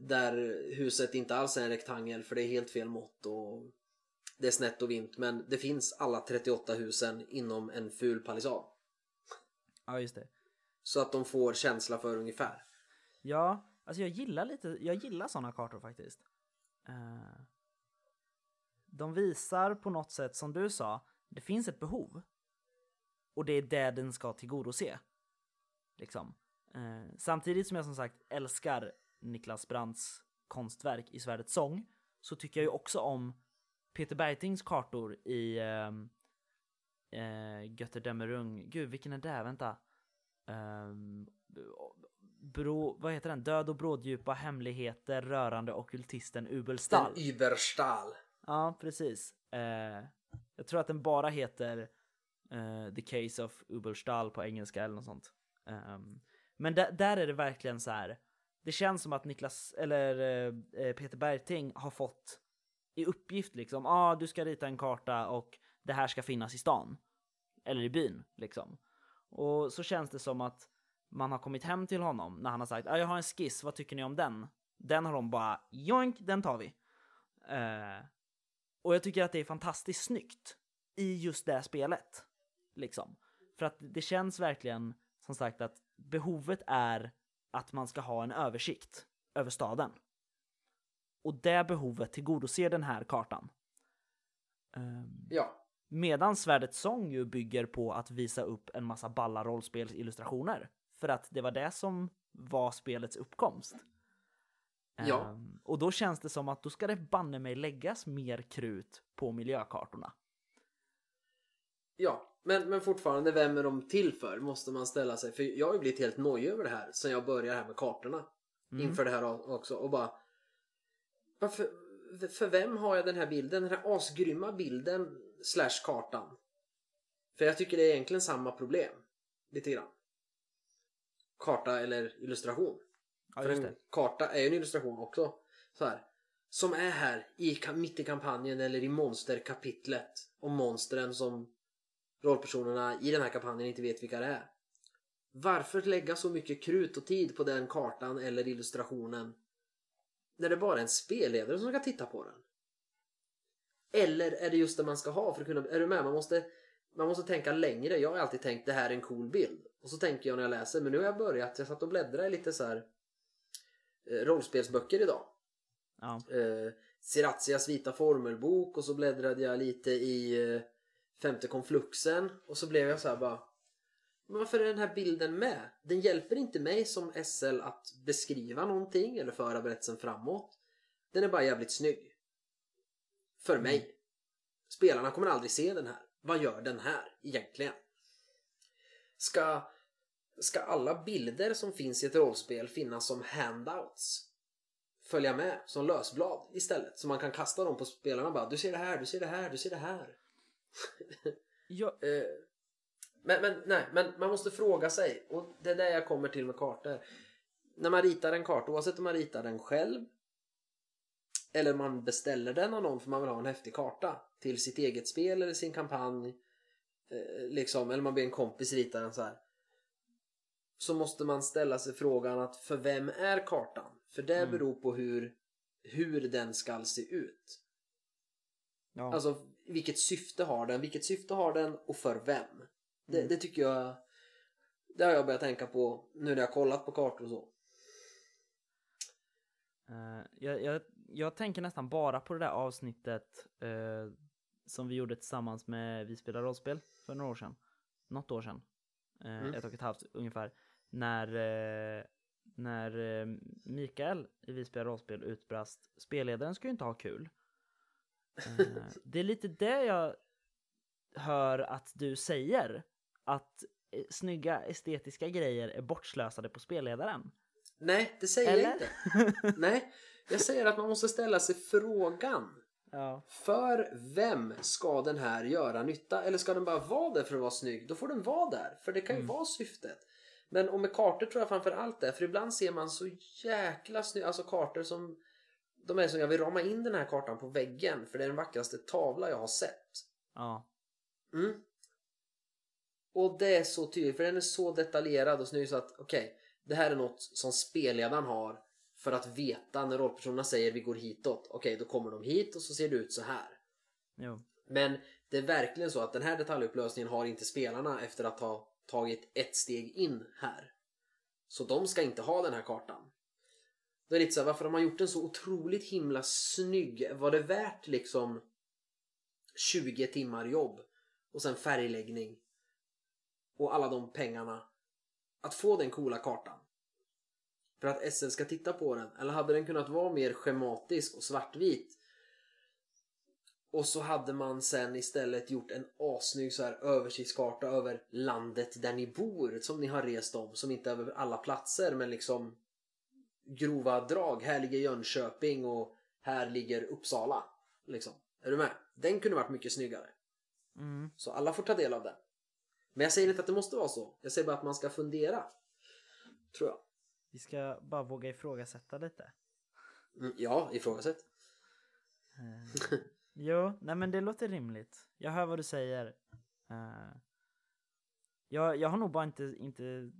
Speaker 2: Där huset inte alls är en rektangel för det är helt fel mått och det är snett och vint men det finns alla 38 husen inom en ful palissad.
Speaker 1: Ja, just det.
Speaker 2: Så att de får känsla för ungefär.
Speaker 1: Ja, alltså jag gillar lite, jag gillar sådana kartor faktiskt. Eh, de visar på något sätt, som du sa, det finns ett behov. Och det är det den ska tillgodose. Liksom. Eh, samtidigt som jag som sagt älskar Niklas Brandts konstverk i Svärdets sång, så tycker jag ju också om Peter Bergtings kartor i ehm, eh, um, Götterdämmerung. Gud, vilken är det? Vänta. Um, bro, vad heter den? Död och bråddjupa hemligheter rörande okultisten Ubelstall.
Speaker 2: Den Überstall.
Speaker 1: Ja, precis. Uh, jag tror att den bara heter uh, The Case of Ubelstall på engelska eller något sånt. Um, men där är det verkligen så här. Det känns som att Niklas, eller uh, Peter Bergting har fått i uppgift liksom, ja ah, du ska rita en karta och det här ska finnas i stan. Eller i byn liksom. Och så känns det som att man har kommit hem till honom när han har sagt ah, jag har en skiss, vad tycker ni om den? Den har de bara joink, den tar vi. Uh, och jag tycker att det är fantastiskt snyggt i just det spelet. Liksom. För att det känns verkligen som sagt att behovet är att man ska ha en översikt över staden. Och det behovet tillgodoser den här kartan.
Speaker 2: Um, ja.
Speaker 1: Medan Svärdets sång ju bygger på att visa upp en massa balla rollspelsillustrationer. För att det var det som var spelets uppkomst.
Speaker 2: Ja. Um,
Speaker 1: och då känns det som att då ska det banne mig läggas mer krut på miljökartorna.
Speaker 2: Ja, men, men fortfarande, vem är de till för? Måste man ställa sig. För jag har ju blivit helt nojig över det här sen jag började här med kartorna. Mm. Inför det här också. Och bara... Varför, för vem har jag den här bilden? Den här asgrymma bilden slash kartan. För jag tycker det är egentligen samma problem. Lite grann. Karta eller illustration.
Speaker 1: Ja, för en
Speaker 2: karta är ju en illustration också. Så här. Som är här i, mitt i kampanjen eller i monsterkapitlet. Om monstren som rollpersonerna i den här kampanjen inte vet vilka det är. Varför lägga så mycket krut och tid på den kartan eller illustrationen när det bara är en spelledare som ska titta på den? Eller är det just det man ska ha för att kunna... Är du med? Man måste, man måste tänka längre. Jag har alltid tänkt det här är en cool bild. Och så tänker jag när jag läser. Men nu har jag börjat. Jag satt och bläddrade i lite så här eh, rollspelsböcker idag.
Speaker 1: Ja.
Speaker 2: Eh, Sirazias vita formelbok och så bläddrade jag lite i eh, femte konfluxen och så blev jag så här bara Men varför är den här bilden med? Den hjälper inte mig som SL att beskriva någonting eller föra berättelsen framåt. Den är bara jävligt snygg. För mig. Spelarna kommer aldrig se den här. Vad gör den här egentligen? Ska, ska alla bilder som finns i ett rollspel finnas som handouts? Följa med som lösblad istället. Så man kan kasta dem på spelarna bara. Du ser det här, du ser det här, du ser det här.
Speaker 1: Ja,
Speaker 2: Eh, men, men, nej, men man måste fråga sig och det är där jag kommer till med kartor. När man ritar en karta, oavsett om man ritar den själv eller man beställer den av någon för man vill ha en häftig karta till sitt eget spel eller sin kampanj liksom, eller man ber en kompis rita den så här så måste man ställa sig frågan att för vem är kartan? För det
Speaker 1: Mm.
Speaker 2: beror på hur, hur den ska se ut.
Speaker 1: ja.
Speaker 2: Alltså vilket syfte har den? Vilket syfte har den och för vem? Det,
Speaker 1: Mm.
Speaker 2: det tycker jag Det har jag börjat tänka på nu när jag kollat på kartor och så.
Speaker 1: Eh, jag, jag, jag tänker nästan bara på det där avsnittet eh, som vi gjorde tillsammans med Vi spelar rollspel för några år sedan. Något år sedan. Eh,
Speaker 2: Mm.
Speaker 1: Ett och ett halvt ungefär. När, eh, när eh, Mikael i Vi spelar rollspel utbrast spelledaren ska ju inte ha kul. Det är lite det jag hör att du säger. Att snygga estetiska grejer är bortslösade på spelledaren.
Speaker 2: Nej, det säger jag
Speaker 1: Eller?
Speaker 2: inte. Nej, jag säger att man måste ställa sig frågan.
Speaker 1: Ja.
Speaker 2: För vem ska den här göra nytta? Eller ska den bara vara där för att vara snygg? Då får den vara där, för det kan ju
Speaker 1: Mm.
Speaker 2: vara syftet. Men och med kartor tror jag framför allt det, för ibland ser man så jäkla snygga, alltså kartor som de är som jag vill rama in den här kartan på väggen för det är den vackraste tavla jag har sett.
Speaker 1: Ja.
Speaker 2: Mm. Och det är så tydligt för den är så detaljerad och snygg så att okej, det här är något som spelledaren har för att veta när rollpersonerna säger vi går hitåt. Okej, då kommer de hit och så ser det ut så här.
Speaker 1: Jo.
Speaker 2: Men det är verkligen så att den här detaljupplösningen har inte spelarna efter att ha tagit ett steg in här. Så de ska inte ha den här kartan. Det är lite så här, varför har man gjort den så otroligt himla snygg? Var det värt liksom 20 timmar jobb och sen färgläggning och alla de pengarna att få den coola kartan? För att SL ska titta på den? Eller hade den kunnat vara mer schematisk och svartvit? Och så hade man sen istället gjort en asnygg så här översiktskarta över landet där ni bor som ni har rest om. Som inte är över alla platser men liksom grova drag. Här ligger Jönköping och här ligger Uppsala. Liksom. Är du med? Den kunde varit mycket snyggare.
Speaker 1: Mm.
Speaker 2: Så alla får ta del av den. Men jag säger inte att det måste vara så. Jag säger bara att man ska fundera. Tror jag.
Speaker 1: Vi ska bara våga ifrågasätta lite.
Speaker 2: Mm, ja, ifrågasätt.
Speaker 1: Eh, jo, nej men det låter rimligt. Jag hör vad du säger. Eh, jag, jag har nog bara inte, inte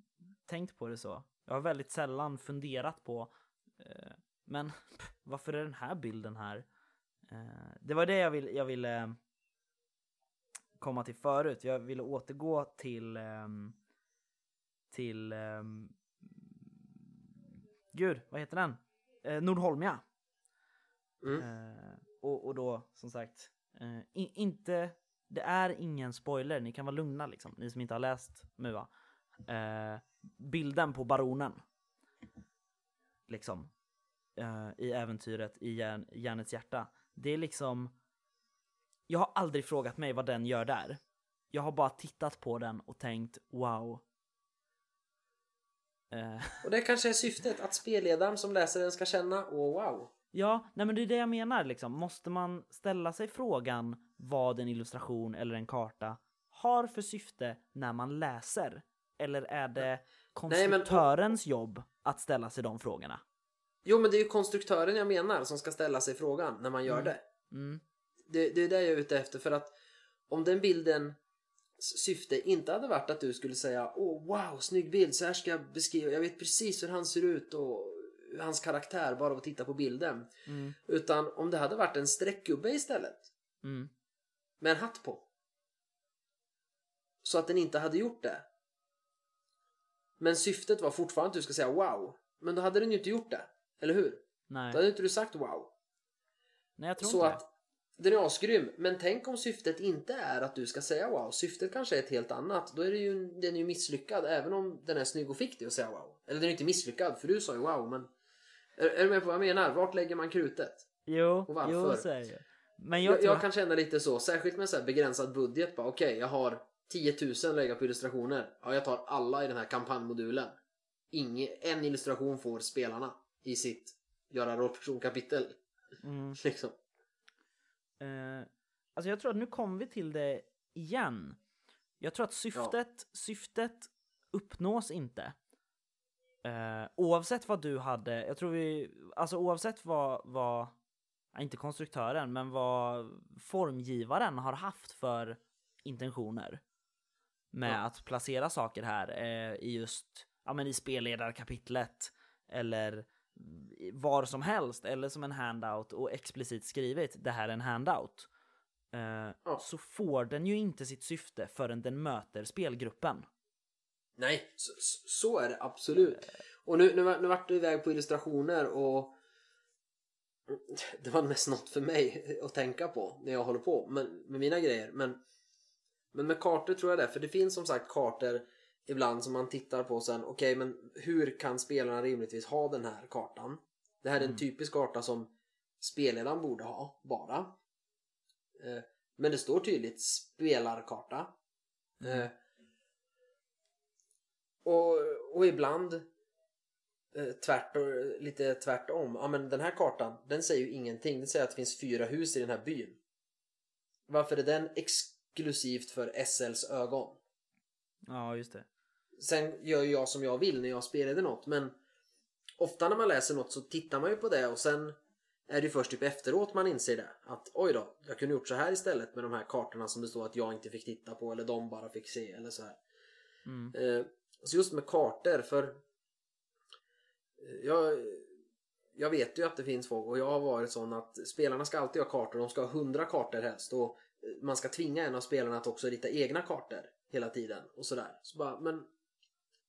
Speaker 1: tänkt på det så. Jag har väldigt sällan funderat på eh, men pff, varför är den här bilden här? Det var det jag, vill, jag ville komma till förut. Jag ville återgå till ehm, till ehm, Gud, vad heter den? Eh, Nordholmia.
Speaker 2: Mm.
Speaker 1: Eh, och, och då som sagt, eh, i, inte, det är ingen spoiler, ni kan vara lugna liksom, ni som inte har läst MUA. Eh, bilden på baronen. Liksom. Eh, I äventyret i järn, järnets hjärta. Det är liksom, jag har aldrig frågat mig vad den gör där. Jag har bara tittat på den och tänkt wow. Eh,
Speaker 2: Och det kanske är syftet. Att spelledaren som läser den ska känna åh wow.
Speaker 1: Ja, nej men det är det jag menar liksom. Måste man ställa sig frågan vad en illustration eller en karta har för syfte när man läser? Eller är det
Speaker 2: Nej, men-
Speaker 1: konstruktörens jobb att ställa sig de frågorna?
Speaker 2: Jo men det är ju konstruktören jag menar som ska ställa sig frågan när man gör
Speaker 1: Mm.
Speaker 2: det.
Speaker 1: Mm,
Speaker 2: det. Det är det jag är ute efter för att om den bilden syfte inte hade varit att du skulle säga åh wow snygg bild så här ska jag beskriva jag vet precis hur han ser ut och hans karaktär bara av att titta på bilden.
Speaker 1: mm,
Speaker 2: Utan om det hade varit en streckgubbe istället
Speaker 1: mm,
Speaker 2: med en hatt på. Så att den inte hade gjort det. Men syftet var fortfarande att du ska säga wow. Men då hade den ju inte gjort det. Eller hur?
Speaker 1: nej.
Speaker 2: Då hade inte du sagt wow.
Speaker 1: nej, jag tror
Speaker 2: Så
Speaker 1: inte
Speaker 2: att Den är asgrym, men tänk om syftet inte är att du ska säga wow. Syftet kanske är ett helt annat. Då är det ju, den är ju misslyckad även om den är snygg och fick dig att säga wow. Eller den är inte misslyckad för du sa ju wow men... Är, är du med på vad jag menar? Vart lägger man krutet?
Speaker 1: Jo,
Speaker 2: Och varför?
Speaker 1: jo så är det. Men jag,
Speaker 2: Jag, jag kan känna lite så, särskilt med så här begränsad budget. Okej, jag har 10 000 att lägga på illustrationer. Ja, jag tar alla i den här kampanjmodulen. Inge, en illustration får spelarna i sitt göra rollpersonkapitel.
Speaker 1: Mm.
Speaker 2: Liksom.
Speaker 1: Eh, alltså jag tror att nu kommer vi till det igen. Jag tror att syftet, syftet uppnås inte. Eh, oavsett vad du hade, jag tror vi, alltså oavsett vad, vad, ja, inte konstruktören, men vad formgivaren har haft för intentioner med
Speaker 2: Ja.
Speaker 1: att placera saker här eh, i just, ja men i spelledarkapitlet eller var som helst eller som en handout och explicit skrivit det här är en handout. Eh,
Speaker 2: Ja.
Speaker 1: Så får den ju inte sitt syfte förrän den möter spelgruppen.
Speaker 2: Nej, så, så- är det absolut. Och nu, nu, nu vart du iväg på illustrationer och det var mest något för mig att tänka på när jag håller på med, med mina grejer. Men, men med kartor tror jag det, för det finns som sagt kartor ibland som man tittar på sen. Okej, men hur kan spelarna rimligtvis ha den här kartan? Det här är en
Speaker 1: Mm.
Speaker 2: typisk karta som spelledaren borde ha, bara. Eh, Men det står tydligt spelarkarta. Eh, och, och ibland eh, tvärt, lite tvärtom. Ja men den här kartan, den säger ju ingenting. Den säger att det finns fyra hus i den här byn. Varför är den exklusivt för SLs ögon?
Speaker 1: Ja, just det.
Speaker 2: Sen gör ju jag som jag vill när jag spelade något men ofta när man läser något så tittar man ju på det och sen är det ju först typ efteråt man inser det. Att oj då, jag kunde gjort så här istället med de här kartorna som det står att jag inte fick titta på eller de bara fick se eller så här.
Speaker 1: Mm.
Speaker 2: Eh, så just med kartor för eh, jag, jag vet ju att det finns folk och jag har varit sån att spelarna ska alltid ha kartor. De ska ha hundra kartor helst och eh, man ska tvinga en av spelarna att också rita egna kartor hela tiden och sådär. Så bara, men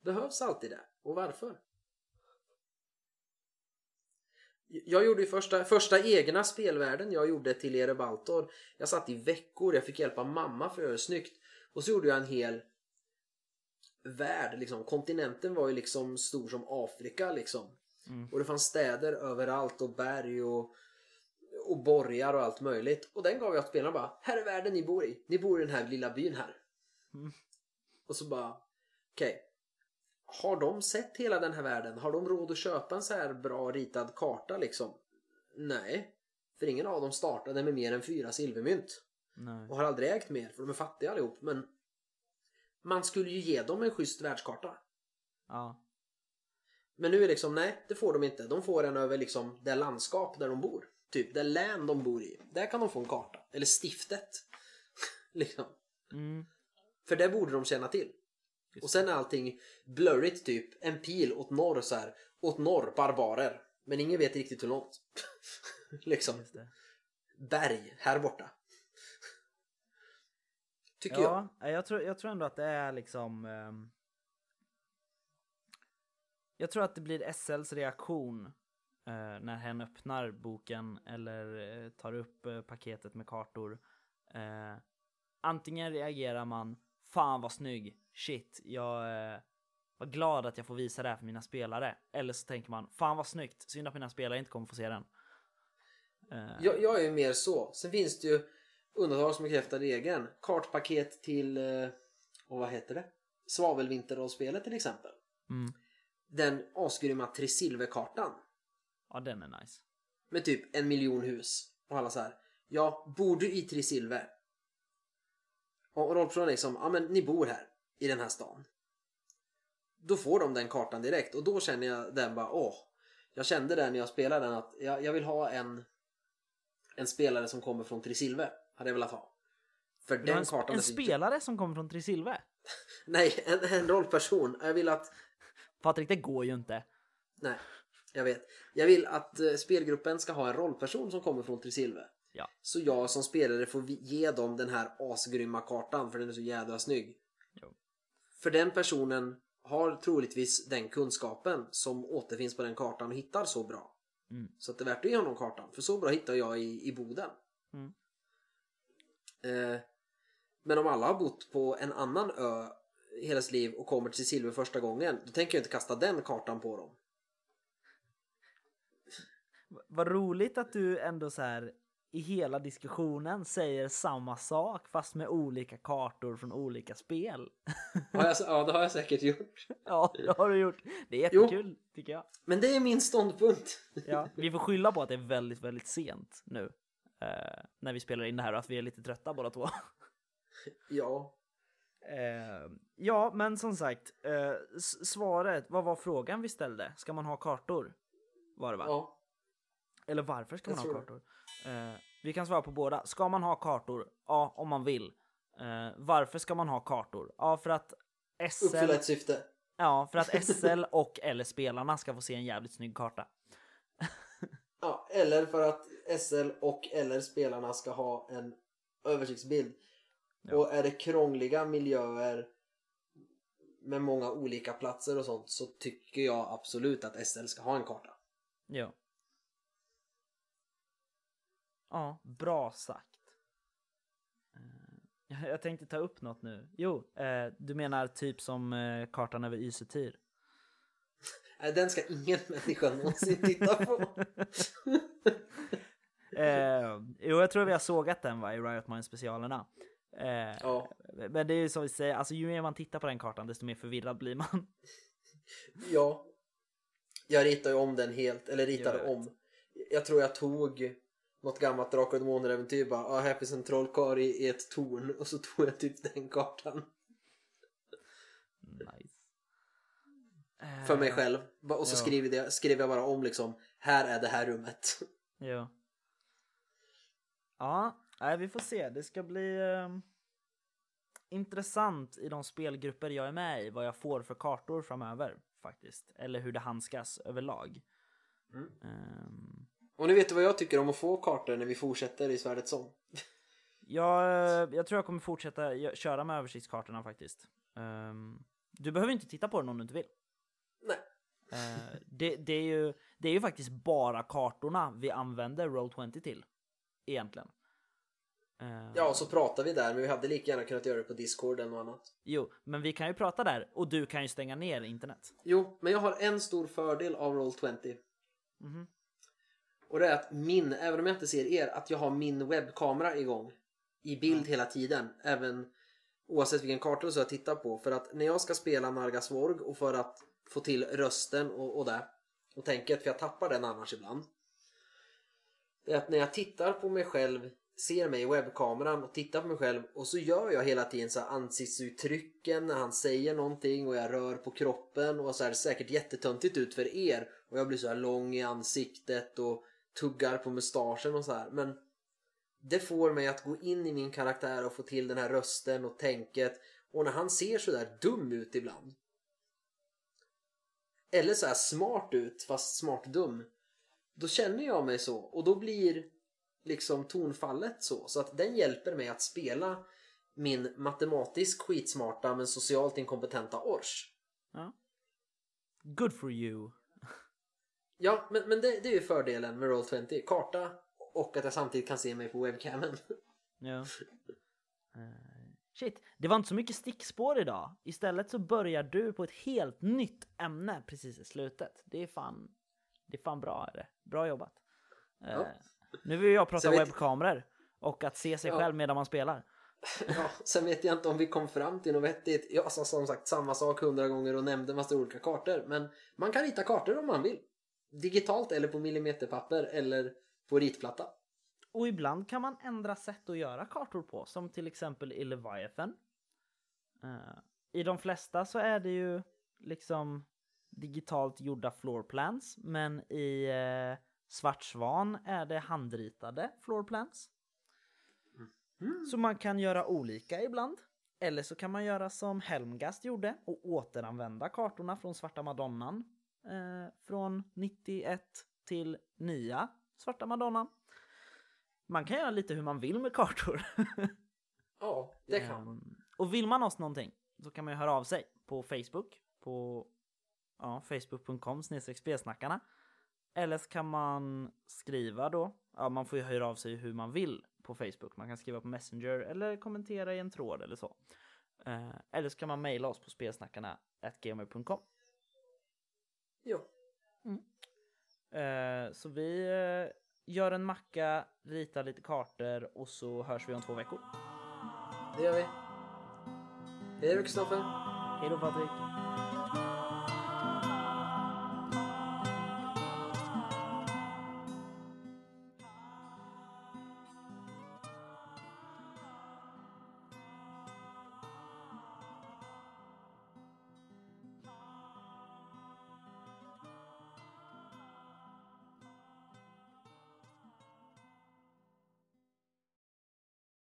Speaker 2: behövs alltid det? Och varför? Jag gjorde ju första, första egna spelvärlden jag gjorde till Erebaltor. Jag satt i veckor, jag fick hjälpa mamma för att göra det snyggt. Och så gjorde jag en hel värld liksom. Kontinenten var ju liksom stor som Afrika liksom.
Speaker 1: Mm.
Speaker 2: Och det fanns städer överallt och berg och, och borgar och allt möjligt. Och den gav jag till spelarna bara. Här är världen ni bor i. Ni bor i den här lilla byn här.
Speaker 1: Mm.
Speaker 2: Och så bara. Okej. Har de sett hela den här världen? Har de råd att köpa en så här bra ritad karta liksom? Nej. För ingen av dem startade med mer än fyra silvermynt.
Speaker 1: Nej.
Speaker 2: Och har aldrig ägt mer för de är fattiga allihop. Men man skulle ju ge dem en schysst världskarta.
Speaker 1: Ja.
Speaker 2: Men nu är det liksom, nej det får de inte. De får en över liksom det landskap där de bor. Typ det län de bor i. Där kan de få en karta. Eller stiftet. liksom.
Speaker 1: Mm.
Speaker 2: För det borde de känna till.
Speaker 1: Just
Speaker 2: Och sen är allting blurrigt typ. En pil åt norr så här. Åt norr, barbarer. Men ingen vet riktigt hur långt. liksom. Berg, här borta. Tycker jag.
Speaker 1: Ja, jag tror, jag tror ändå att det är liksom... ehm, jag tror att det blir SLs reaktion eh, när hen öppnar boken eller eh, tar upp eh, paketet med kartor. Eh, antingen reagerar man Fan vad snygg, shit, jag eh, var glad att jag får visa det här för mina spelare. Eller så tänker man Fan vad snyggt, synd att mina spelare inte kommer få se den. Eh,
Speaker 2: Jag, jag är ju mer så. Sen finns det ju undantag som bekräftar regeln. Kartpaket till, eh, och vad heter det? Svavelvinterrollspelet till exempel.
Speaker 1: mm.
Speaker 2: Den asgrymma Trisilverkartan.
Speaker 1: Ja, den är nice.
Speaker 2: Med typ en miljon hus. Och alla så här. Ja, bor du i Trisilver? Och rollpersonen liksom, ja men ni bor här. I den här stan. Då får de den kartan direkt. Och då känner jag den bara, åh. Jag kände det när jag spelade den att jag, jag vill ha en en spelare som kommer från Trisilve. Hade jag velat ha. För den
Speaker 1: en,
Speaker 2: kartan
Speaker 1: en spelare som kommer från Trisilve?
Speaker 2: Nej, en, en rollperson. Jag vill att...
Speaker 1: Patrik, det går ju inte.
Speaker 2: Nej, jag vet. Jag vill att eh, spelgruppen ska ha en rollperson som kommer från Trisilve.
Speaker 1: Ja.
Speaker 2: Så jag som spelare får ge dem den här asgrymma kartan för den är så jädra snygg.
Speaker 1: Jo.
Speaker 2: För den personen har troligtvis den kunskapen som återfinns på den kartan och hittar så bra.
Speaker 1: Mm.
Speaker 2: Så att det är värt att ge honom kartan. För så bra hittar jag i, i Boden.
Speaker 1: Mm.
Speaker 2: Eh, men om alla har bott på en annan ö hela sitt liv och kommer till Silver första gången, då tänker jag inte kasta den kartan på dem.
Speaker 1: Vad roligt att du ändå så här i hela diskussionen säger samma sak fast med olika kartor från olika spel.
Speaker 2: Jag, ja, det har jag säkert gjort.
Speaker 1: ja, det har du gjort. Det är jättekul tycker jag.
Speaker 2: Men det är min ståndpunkt.
Speaker 1: ja, vi får skylla på att det är väldigt, väldigt sent nu. Eh, när vi spelar in det här och att vi är lite trötta båda två.
Speaker 2: ja.
Speaker 1: Eh, ja, men som sagt, eh, svaret, vad var frågan vi ställde? Ska man ha kartor? Var det va?
Speaker 2: Ja.
Speaker 1: Eller varför ska man ha kartor? Eh, vi kan svara på båda. Ska man ha kartor? Ja, om man vill. Eh, varför ska man ha kartor? Ja, för att SL...
Speaker 2: Uppfylla ett syfte.
Speaker 1: Ja, för att SL och eller spelarna ska få se en jävligt snygg karta.
Speaker 2: ja, eller för att SL och eller spelarna ska ha en översiktsbild. Ja. Och är det krångliga miljöer med många olika platser och sånt så tycker jag absolut att SL ska ha en karta.
Speaker 1: Ja. Ja, bra sagt. Eh, jag tänkte ta upp något nu. Jo, eh, du menar typ som eh, kartan över Ysetyr?
Speaker 2: Den ska ingen människa någonsin titta på.
Speaker 1: eh, jo, jag tror vi har sågat den va, i Riot Mind specialerna. Eh, ja. Men det är ju som vi säger, alltså ju mer man tittar på den kartan desto mer förvirrad blir man.
Speaker 2: ja. Jag ritade ju om den helt, eller ritade jag om. Jag tror jag tog något gammalt Drakar och Demoner-äventyr bara, ah, här finns en trollkarl i, ett torn och så tog jag typ den kartan.
Speaker 1: Nice.
Speaker 2: För mig själv. Och så ja. skrev, jag, skrev jag bara om liksom, här är det här rummet.
Speaker 1: Ja. Ja, nej, vi får se. Det ska bli eh, intressant i de spelgrupper jag är med i vad jag får för kartor framöver faktiskt. Eller hur det handskas överlag. Mm. Um,
Speaker 2: och nu vet du vad jag tycker om att få kartor när vi fortsätter i Svärdets sång.
Speaker 1: ja, eh, jag tror jag kommer fortsätta köra med översiktskartorna faktiskt. Um, du behöver inte titta på den om du inte vill.
Speaker 2: Nej.
Speaker 1: Uh, det, det, är ju, det är ju faktiskt bara kartorna vi använder Roll20 till. Egentligen.
Speaker 2: Uh, ja, och så pratar vi där, men vi hade lika gärna kunnat göra det på Discord och annat.
Speaker 1: Jo, men vi kan ju prata där och du kan ju stänga ner internet.
Speaker 2: Jo, men jag har en stor fördel av Roll20. Mm -hmm. Och det är att min, även om jag inte ser er, att jag har min webbkamera igång i bild mm. hela tiden. Även oavsett vilken karta jag tittar på. För att när jag ska spela Nargasvorg och för att få till rösten och, och det och tänket, för jag tappar den annars ibland. Det är att när jag tittar på mig själv, ser mig i webbkameran och tittar på mig själv och så gör jag hela tiden så ansiktsuttrycken när han säger någonting och jag rör på kroppen och så här, det säkert jättetöntigt ut för er och jag blir så här lång i ansiktet och tuggar på mustaschen och så här. Men det får mig att gå in i min karaktär och få till den här rösten och tänket. Och när han ser så där dum ut ibland. Eller så här smart ut fast smart dum. Då känner jag mig så och då blir liksom tonfallet så. Så att den hjälper mig att spela min matematiskt skitsmarta men socialt inkompetenta ors.
Speaker 1: Ja. Good for you.
Speaker 2: Ja, men, men det, det är ju fördelen med Roll20. Karta och att jag samtidigt kan se mig på webcamen.
Speaker 1: Ja. Uh, shit, det var inte så mycket stickspår idag. Istället så börjar du på ett helt nytt ämne precis i slutet. Det är fan, det är fan bra. Är det? Bra jobbat. Uh, ja. Nu vill jag prata webbkameror och att se sig ja. själv medan man spelar.
Speaker 2: Ja, sen vet jag inte om vi kom fram till något vettigt. Jag sa som sagt samma sak hundra gånger och nämnde massa olika kartor. Men man kan rita kartor om man vill digitalt eller på millimeterpapper eller på ritplatta.
Speaker 1: Och ibland kan man ändra sätt att göra kartor på, som till exempel i Leviathan. Uh, I de flesta så är det ju liksom digitalt gjorda floorplans, men i uh, Svart Svan är det handritade floorplans. Mm. Så man kan göra olika ibland. Eller så kan man göra som Helmgast gjorde och återanvända kartorna från Svarta Madonnan eh, från 91 till nya Svarta Madonnan. Man kan göra lite hur man vill med kartor.
Speaker 2: ja, det kan man.
Speaker 1: Um, och vill man oss någonting så kan man ju höra av sig på Facebook på ja, facebook.com spelsnackarna. Eller så kan man skriva då. Ja, man får ju höra av sig hur man vill. på Facebook. Man kan skriva på Messenger eller kommentera i en tråd eller så. Eh, eller så kan man mejla oss på spelsnackarna gmail.com.
Speaker 2: Ja.
Speaker 1: Eh, så vi eh, gör en macka, ritar lite kartor och så hörs vi om två veckor.
Speaker 2: Det gör vi. Hej då Kristoffer.
Speaker 1: Hej då Patrik!